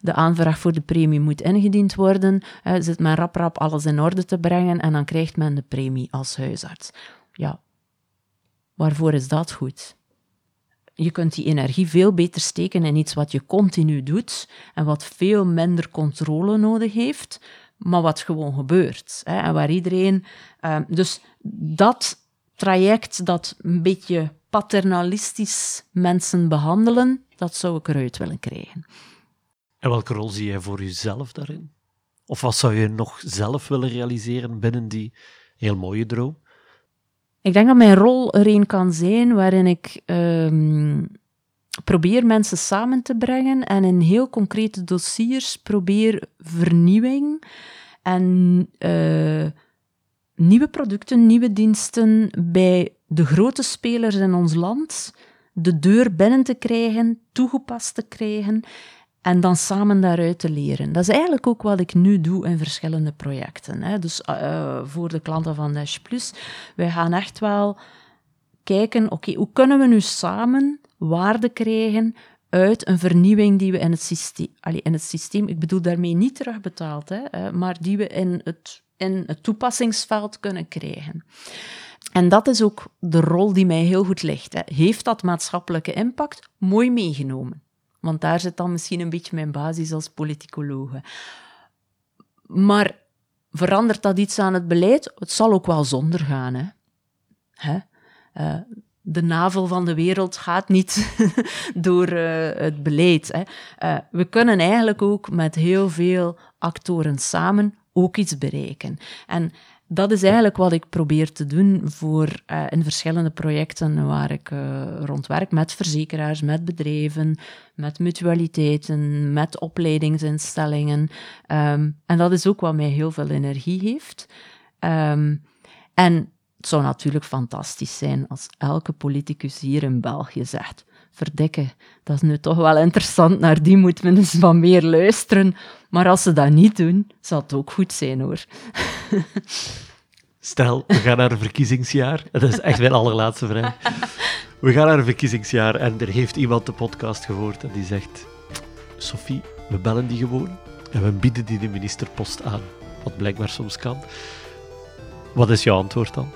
de aanvraag voor de premie moet ingediend worden, zit men rap rap alles in orde te brengen en dan krijgt men de premie als huisarts. Ja, Waarvoor is dat goed? Je kunt die energie veel beter steken in iets wat je continu doet en wat veel minder controle nodig heeft, maar wat gewoon gebeurt. Hè, en waar iedereen. Uh, dus dat traject, dat een beetje paternalistisch mensen behandelen, dat zou ik eruit willen krijgen. En welke rol zie jij voor jezelf daarin? Of wat zou je nog zelf willen realiseren binnen die heel mooie droom? Ik denk dat mijn rol er een kan zijn waarin ik um, probeer mensen samen te brengen en in heel concrete dossiers probeer vernieuwing en uh, nieuwe producten, nieuwe diensten bij de grote spelers in ons land de deur binnen te krijgen, toegepast te krijgen en dan samen daaruit te leren. Dat is eigenlijk ook wat ik nu doe in verschillende projecten. Hè. Dus uh, voor de klanten van Dash Plus, wij gaan echt wel kijken, oké, hoe kunnen we nu samen waarde krijgen uit een vernieuwing die we in het systeem, allee, in het systeem ik bedoel daarmee niet terugbetaald, hè, maar die we in het, in het toepassingsveld kunnen krijgen. En dat is ook de rol die mij heel goed ligt. Hè. Heeft dat maatschappelijke impact? Mooi meegenomen. Want daar zit dan misschien een beetje mijn basis als politicologe. Maar verandert dat iets aan het beleid? Het zal ook wel zonder gaan. Hè? hè? Uh, de navel van de wereld gaat niet door uh, het beleid. Hè. Uh, we kunnen eigenlijk ook met heel veel actoren samen ook iets bereiken. En dat is eigenlijk wat ik probeer te doen voor, uh, in verschillende projecten waar ik uh, rond werk, met verzekeraars, met bedrijven, met mutualiteiten, met opleidingsinstellingen. Um, en dat is ook wat mij heel veel energie heeft. Um, en het zou natuurlijk fantastisch zijn als elke politicus hier in België zegt: Verdikke, dat is nu toch wel interessant, naar die moet men eens wat meer luisteren. Maar als ze dat niet doen, zal het ook goed zijn hoor. Stel, we gaan naar een verkiezingsjaar. Dat is echt mijn allerlaatste vraag. We gaan naar een verkiezingsjaar en er heeft iemand de podcast gehoord en die zegt: Sophie, we bellen die gewoon en we bieden die de ministerpost aan. Wat blijkbaar soms kan. Wat is jouw antwoord dan?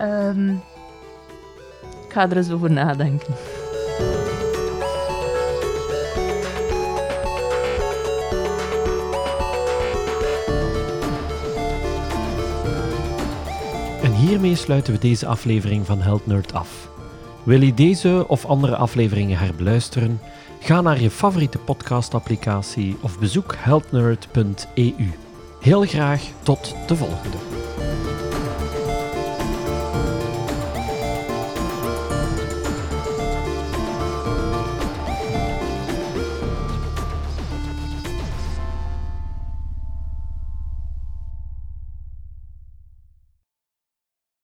um, ik ga er eens over nadenken. En hiermee sluiten we deze aflevering van Held Nerd af. Wil je deze of andere afleveringen herbeluisteren? Ga naar je favoriete podcastapplicatie of bezoek heldnerd.eu. Heel graag tot de volgende.